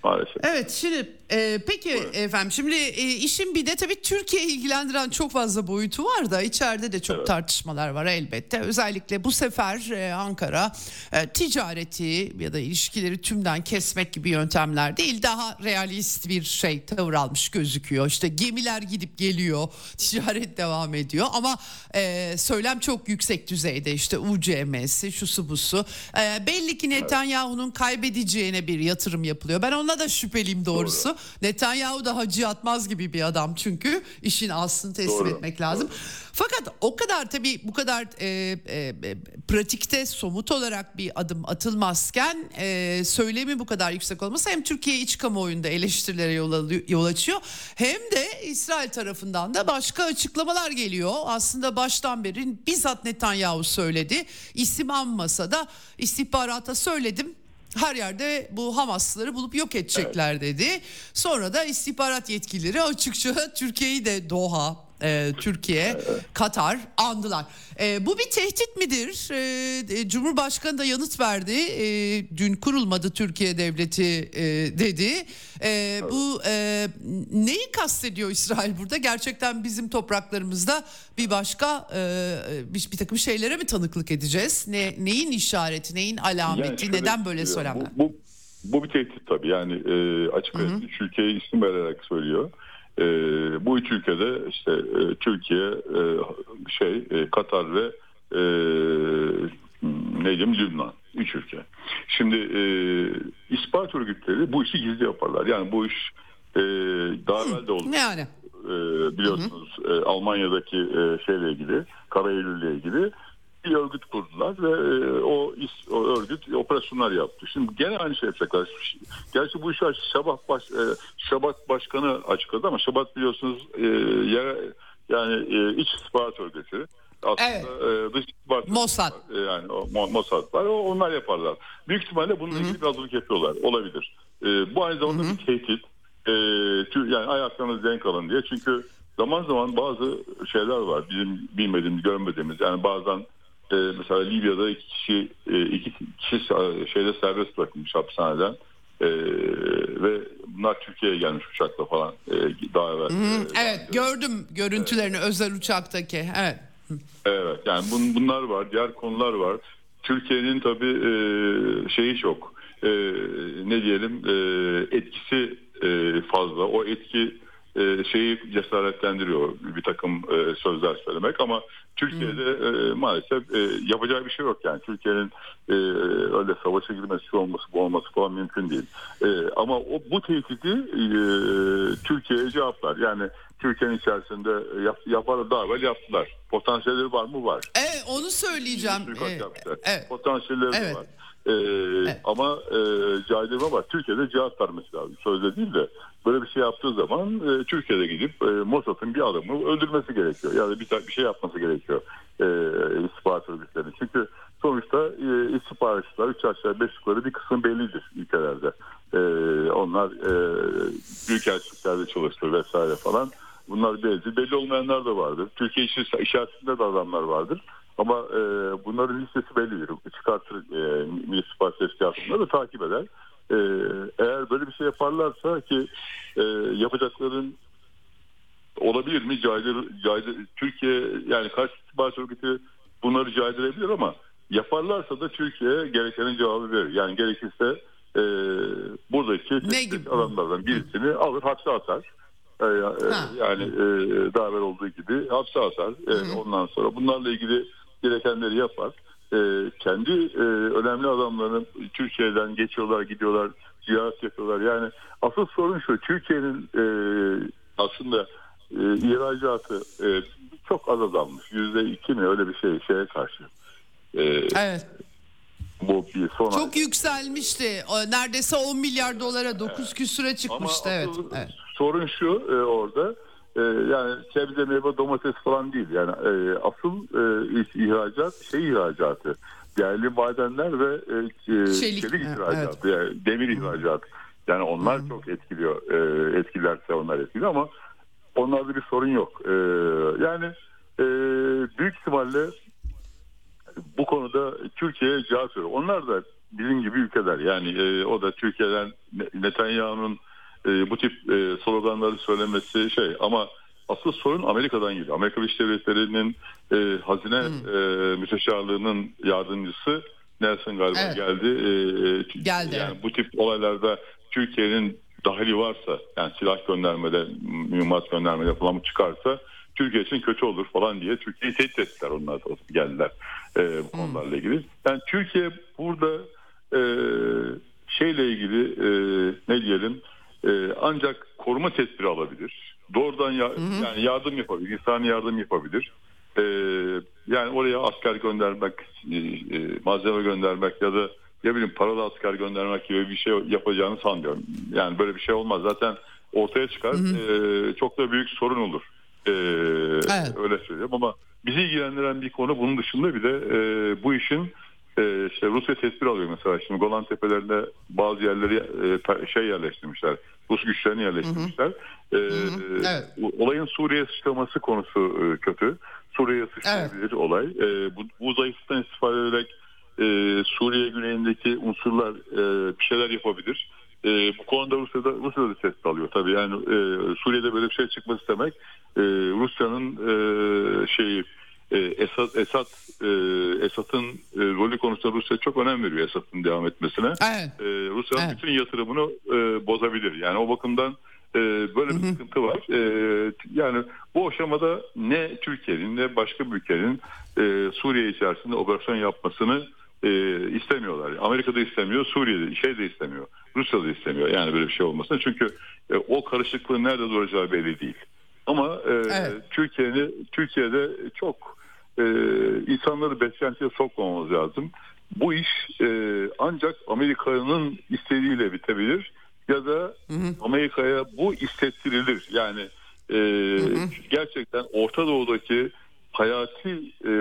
S3: maalesef.
S1: Evet şimdi e, peki efendim şimdi e, işin bir de tabii Türkiye'yi ilgilendiren çok fazla boyutu var da içeride de çok tartışmalar var elbette. Özellikle bu sefer e, Ankara e, ticareti ya da ilişkileri tümden kesmek gibi yöntemler değil daha realist bir şey tavır almış gözüküyor. İşte gemiler gidip geliyor ticaret devam ediyor ama e, söylem çok yüksek düzeyde işte UCM'si şusu busu. E, belli ki Netanyahu'nun kaybedeceğine bir yatırım yapılıyor. Ben ona da şüpheliyim doğrusu. Netanyahu da hacı atmaz gibi bir adam çünkü işin aslını teslim
S3: Doğru,
S1: etmek lazım. Fakat o kadar tabii bu kadar e, e, e, pratikte somut olarak bir adım atılmazken e, söylemi bu kadar yüksek olması hem Türkiye iç kamuoyunda eleştirilere yol, yol açıyor hem de İsrail tarafından da başka açıklamalar geliyor. Aslında baştan beri bizzat Netanyahu söyledi. İsim anmasa da istihbarata söyledim. Her yerde bu Hamaslıları bulup yok edecekler dedi. Sonra da istihbarat yetkilileri açıkça Türkiye'yi de Doha, e, Türkiye, Katar andılar. E, bu bir tehdit midir? E, e, Cumhurbaşkanı da yanıt verdi. E, dün kurulmadı Türkiye devleti e, dedi. E, Bu e, neyi kastediyor İsrail burada? Gerçekten bizim topraklarımızda bir başka e, bir, bir takım şeylere mi tanıklık edeceğiz? Ne neyin işareti, neyin alameti?
S3: Yani
S1: neden böyle söylemler?
S3: Bu, bu, bu bir tehdit tabii. Yani e, açık üç ülkeye isim vererek söylüyor. E, bu üç ülkede işte e, Türkiye, e, şey e, Katar ve e, ne diyeyim Lübnan. Üç ülke. Şimdi e, istihbarat örgütleri bu işi gizli yaparlar. Yani bu iş e, daha evvel de oldu.
S1: Yani
S3: E, biliyorsunuz e, Almanya'daki e, şeyle ilgili, Kara Eylül'le ilgili bir örgüt kurdular ve e, o, is- o örgüt operasyonlar yaptı. Şimdi gene aynı şey yapacaklar. Gerçi bu işi Şabat, baş, e, Şabat Başkanı açıkladı ama Şabat biliyorsunuz e, yere, yani e, iç istihbarat örgütü. Aslında e, dış istihbarat
S1: Mossad.
S3: e, yani o, Mo- Mossad var. O, onlar yaparlar. Büyük ihtimalle bununla ilgili bir hazırlık yapıyorlar. Olabilir. E, bu aynı zamanda bir tehdit. E, yani ayaklarınız denk alın diye. Çünkü zaman zaman bazı şeyler var. Bizim bilmediğimiz, görmediğimiz. Yani bazen e, mesela Libya'da iki kişi e, iki kişi şeyde serbest bırakılmış hapishaneden. E, ve bunlar Türkiye'ye gelmiş uçakla falan e, daha evvel. e,
S1: evet gördüm görüntülerini özel uçaktaki. Evet.
S3: Evet yani bun, bunlar var diğer konular var. Türkiye'nin tabii e, şeyi çok e, ne diyelim e, etkisi e, fazla. O etki e, şeyi cesaretlendiriyor bir takım e, sözler söylemek ama Türkiye'de hmm. e, maalesef e, yapacağı bir şey yok yani Türkiye'nin e, öyle savaşa girmesi şu olması bu olması falan mümkün değil e, ama o bu tehdidi e, Türkiye'ye cevaplar yani Türkiye'nin içerisinde yap, yapar daha evvel yaptılar potansiyelleri var mı var
S1: evet onu söyleyeceğim
S3: ee, evet. potansiyelleri evet. var ee, evet. Ama e, caydırma var. Türkiye'de cevap vermesi lazım. Sözde değil de böyle bir şey yaptığı zaman e, Türkiye'de gidip e, Mossad'ın bir adamı öldürmesi gerekiyor. Yani bir, bir şey yapması gerekiyor e, istihbarat örgütlerinin. Çünkü sonuçta e, istihbaratçılar 3 aşağı 5 yukarı bir kısım bellidir ülkelerde. E, onlar e, büyükelçiliklerde çalıştır vesaire falan. Bunlar belli. Belli olmayanlar da vardır. Türkiye içerisinde de adamlar vardır. Ama e, bunların listesi bellidir. Çıkartır e, Milli İstihbarat Teşkilatı'nda da takip eder. E, eğer böyle bir şey yaparlarsa ki e, yapacakların olabilir mi? Caydır, caydır, Türkiye yani karşı istihbarat örgütü bunları caydırabilir ama yaparlarsa da Türkiye gerekenin cevabı verir. Yani gerekirse e, buradaki adamlardan birisini alır hapse atar. E, e yani e, daha evvel olduğu gibi hapse atar. E, ondan sonra bunlarla ilgili gerekenleri yapar. E, kendi e, önemli adamların Türkiye'den geçiyorlar, gidiyorlar, ziyaret yapıyorlar. Yani asıl sorun şu, Türkiye'nin e, aslında e, ihracatı e, çok az azalmış. Yüzde iki mi öyle bir şey şeye karşı.
S1: E, evet.
S3: Bu bir son
S1: Çok ay. yükselmişti. Neredeyse 10 milyar dolara 9 evet. küsüre çıkmıştı. Ama evet. evet.
S3: Sorun şu e, orada e, yani sebze meyve domates falan değil. Yani e, asıl e, ihracat şey ihracatı. Değerli madenler ve e, e çelik, çelik ihracatı. evet. yani demir ihracatı yani onlar hmm. çok etkiliyor e, etkilerse onlar etkiliyor ama onlarda bir sorun yok. E, yani e, büyük ihtimalle bu konuda Türkiye'ye cevap veriyor. Onlar da bizim gibi ülkeler. Yani e, o da Türkiye'den Netanyahu'nun e, bu tip e, sloganları söylemesi şey ama asıl sorun Amerika'dan geliyor. Amerika Birleşik Devletleri'nin e, hazine hmm. e, müsteşarlığının yardımcısı Nelson galiba evet. geldi. E, e geldi. Yani bu tip olaylarda Türkiye'nin dahili varsa yani silah göndermede, mühimmat göndermede falan çıkarsa Türkiye için kötü olur falan diye Türkiye'yi tehdit ettiler onlar geldiler e, bu hmm. konularla ilgili. Yani Türkiye burada e, şeyle ilgili e, ne diyelim e, ancak koruma tedbiri alabilir. Doğrudan ya, hı hı. yani yardım yapabilir, insani yardım yapabilir. E, yani oraya asker göndermek, e, e, malzeme göndermek ya da ne bileyim paralı asker göndermek gibi bir şey yapacağını sanmıyorum. Yani böyle bir şey olmaz. Zaten ortaya çıkar. Hı hı. E, çok da büyük sorun olur. E, evet. Öyle söyleyeyim ama bizi ilgilendiren bir konu bunun dışında bir de e, bu işin e, işte Rusya tedbir alıyor mesela. Şimdi Golan Tepelerinde bazı yerleri e, şey yerleştirmişler. Rus güçlerini yerleştirmişler. Hı hı. E, hı hı. Evet. Olayın Suriye sıçraması konusu e, kötü. Suriye'ye sıçrayabilir evet. olay. E, bu, bu zayıflıktan istifade ederek e, Suriye güneyindeki unsurlar e, bir şeyler yapabilir. E, bu konuda Rusya'da Rusya'da da test alıyor tabii. Yani e, Suriye'de böyle bir şey çıkması demek e, Rusya'nın e, şeyi e, Esad Esad e, Esad'ın e, rolü konusunda Rusya çok önem veriyor Esad'ın devam etmesine. Evet. E, Rusya'nın evet. bütün yatırımını e, bozabilir. Yani o bakımdan e, böyle bir sıkıntı var. E, yani bu aşamada ne Türkiye'nin ne başka bir ülkenin e, Suriye içerisinde operasyon yapmasını e, istemiyorlar. Amerika da istemiyor, Suriye'de şey de istemiyor, Rusya da istemiyor. Yani böyle bir şey olmasını. Çünkü e, o karışıklığın nerede duracağı belli değil. Ama e, evet. Türkiye'nin Türkiye'de çok e, insanları beklentiye sokmamamız lazım. Bu iş e, ancak Amerika'nın istediğiyle bitebilir ya da Amerika'ya bu istettirilir. Yani e, hı hı. gerçekten Orta Doğu'daki hayati e,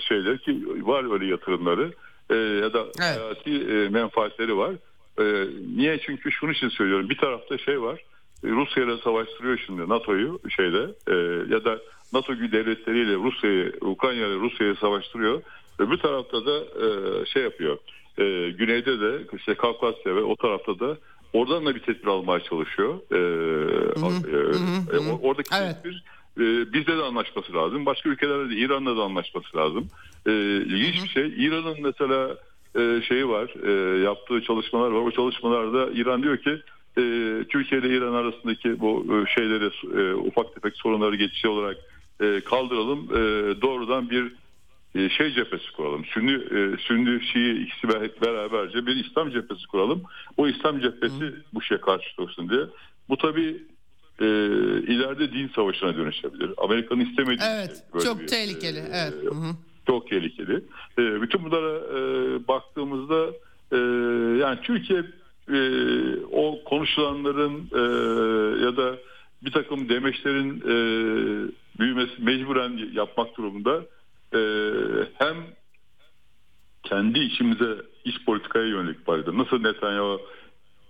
S3: şeyler ki var öyle yatırımları e, ya da evet. hayati e, menfaatleri var. E, niye? Çünkü şunu için söylüyorum. Bir tarafta şey var. Rusya ile savaştırıyor şimdi NATO'yu şeyde e, ya da NATO devletleriyle Rusya'yı, Ukrayna ile Rusya'yı savaştırıyor. Öbür tarafta da e, şey yapıyor. E, güneyde de işte Kafkasya ve o tarafta da oradan da bir tedbir almaya çalışıyor. E, hı hı, e, hı hı. E, oradaki evet. tedbir e, bizde de anlaşması lazım. Başka ülkelerde de İran'la da anlaşması lazım. E, ilginç bir şey. İran'ın mesela e, şeyi var, e, yaptığı çalışmalar var. O çalışmalarda İran diyor ki e, Türkiye ile İran arasındaki bu e, şeyleri e, ufak tefek sorunları geçici olarak e, kaldıralım. E, doğrudan bir e, şey cephesi kuralım. Sünni, e, Sünni, Şii ikisi beraberce bir İslam cephesi kuralım. O İslam cephesi Hı. bu şeye karşı dursun diye. Bu tabi e, ileride din savaşına dönüşebilir. Amerika'nın istemediği
S1: evet, şey. çok bir, tehlikeli. E, evet. Hı hı.
S3: Çok tehlikeli. E, bütün bunlara e, baktığımızda e, yani Türkiye e, o konuşulanların e, ya da bir takım demeçlerin e, büyümesi mecburen yapmak durumunda e, hem kendi içimize iç politikaya yönelik vardı. Nasıl Netanyahu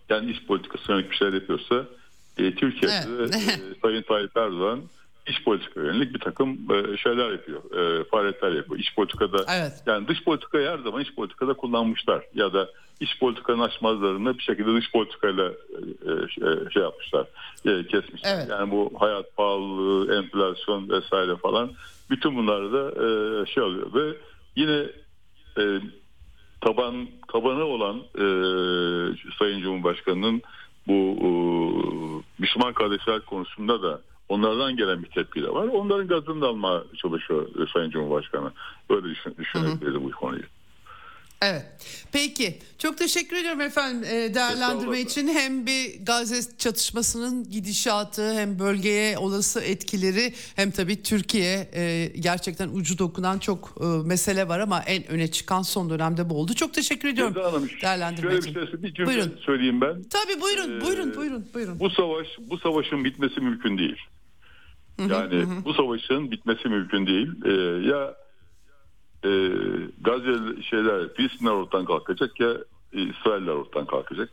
S3: kendi iç politikasına yönelik bir şeyler yapıyorsa e, Türkiye'de evet. e, Sayın Tayyip Erdoğan iç politika yönelik bir takım e, şeyler yapıyor. E, faaliyetler yapıyor. İç politikada evet. yani dış politikayı her zaman iç politikada kullanmışlar. Ya da iç politikanın açmazlarını bir şekilde dış politikayla e, e, şey yapmışlar. E, kesmişler. Evet. Yani bu hayat pahalılığı, enflasyon vesaire falan bütün bunlar da e, şey oluyor ve yine e, taban tabanı olan e, Sayın Cumhurbaşkanı'nın bu e, Müslüman kardeşler konusunda da onlardan gelen bir tepki de var. Onların gazını da alma çalışıyor Sayın Cumhurbaşkanı. Böyle düşün, düşünebiliriz bu konuyu.
S1: Evet. Peki. Çok teşekkür ediyorum efendim e, değerlendirme için. Hem bir Gazze çatışmasının gidişatı hem bölgeye olası etkileri hem tabii Türkiye e, gerçekten ucu dokunan çok e, mesele var ama en öne çıkan son dönemde bu oldu. Çok teşekkür ediyorum
S3: Hanım, değerlendirme şöyle için. Bir, şey, bir cümle buyurun. söyleyeyim ben.
S1: Tabii buyurun, ee, buyurun, buyurun, buyurun.
S3: Bu savaş, bu savaşın bitmesi mümkün değil. Yani hı hı. bu savaşın bitmesi mümkün değil. Ee, ya e, Gazze şeyler Filistinler ortadan kalkacak ya e, İsrailler ortadan kalkacak.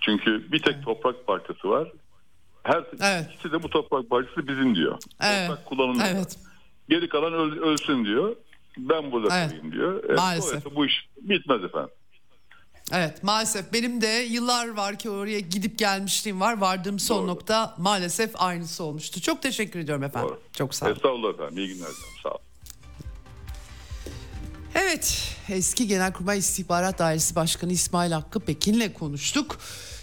S3: Çünkü bir tek toprak parçası var. Her evet. ikisi de bu toprak parçası bizim diyor. Evet. Toprak kullanılıyor. Evet. Geri kalan öl, ölsün diyor. Ben burada evet. kalayım diyor. E, Maalesef. Bu iş bitmez efendim.
S1: Evet maalesef benim de yıllar var ki oraya gidip gelmişliğim var. Vardığım son Doğru. nokta maalesef aynısı olmuştu. Çok teşekkür ediyorum efendim. Doğru. Çok sağ olun.
S3: Estağfurullah efendim. İyi günler. Sağ olun.
S1: Evet eski Genelkurmay İstihbarat Dairesi Başkanı İsmail Hakkı Pekin'le konuştuk.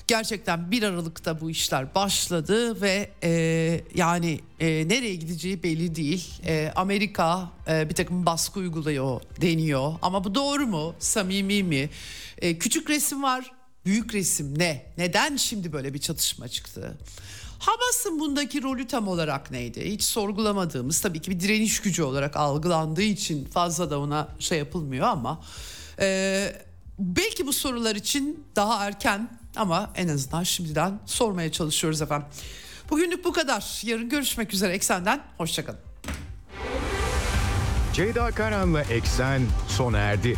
S1: Gerçekten 1 Aralık'ta bu işler başladı ve e, yani e, nereye gideceği belli değil. E, Amerika e, bir takım baskı uyguluyor deniyor ama bu doğru mu? Samimi mi? E, küçük resim var, büyük resim ne? Neden şimdi böyle bir çatışma çıktı? Hamas'ın bundaki rolü tam olarak neydi? Hiç sorgulamadığımız tabii ki bir direniş gücü olarak algılandığı için fazla da ona şey yapılmıyor ama e, belki bu sorular için daha erken ama en azından şimdiden sormaya çalışıyoruz efendim. Bugünlük bu kadar. Yarın görüşmek üzere Eksen'den. Hoşçakalın.
S2: Ceyda Karan'la Eksen sona erdi.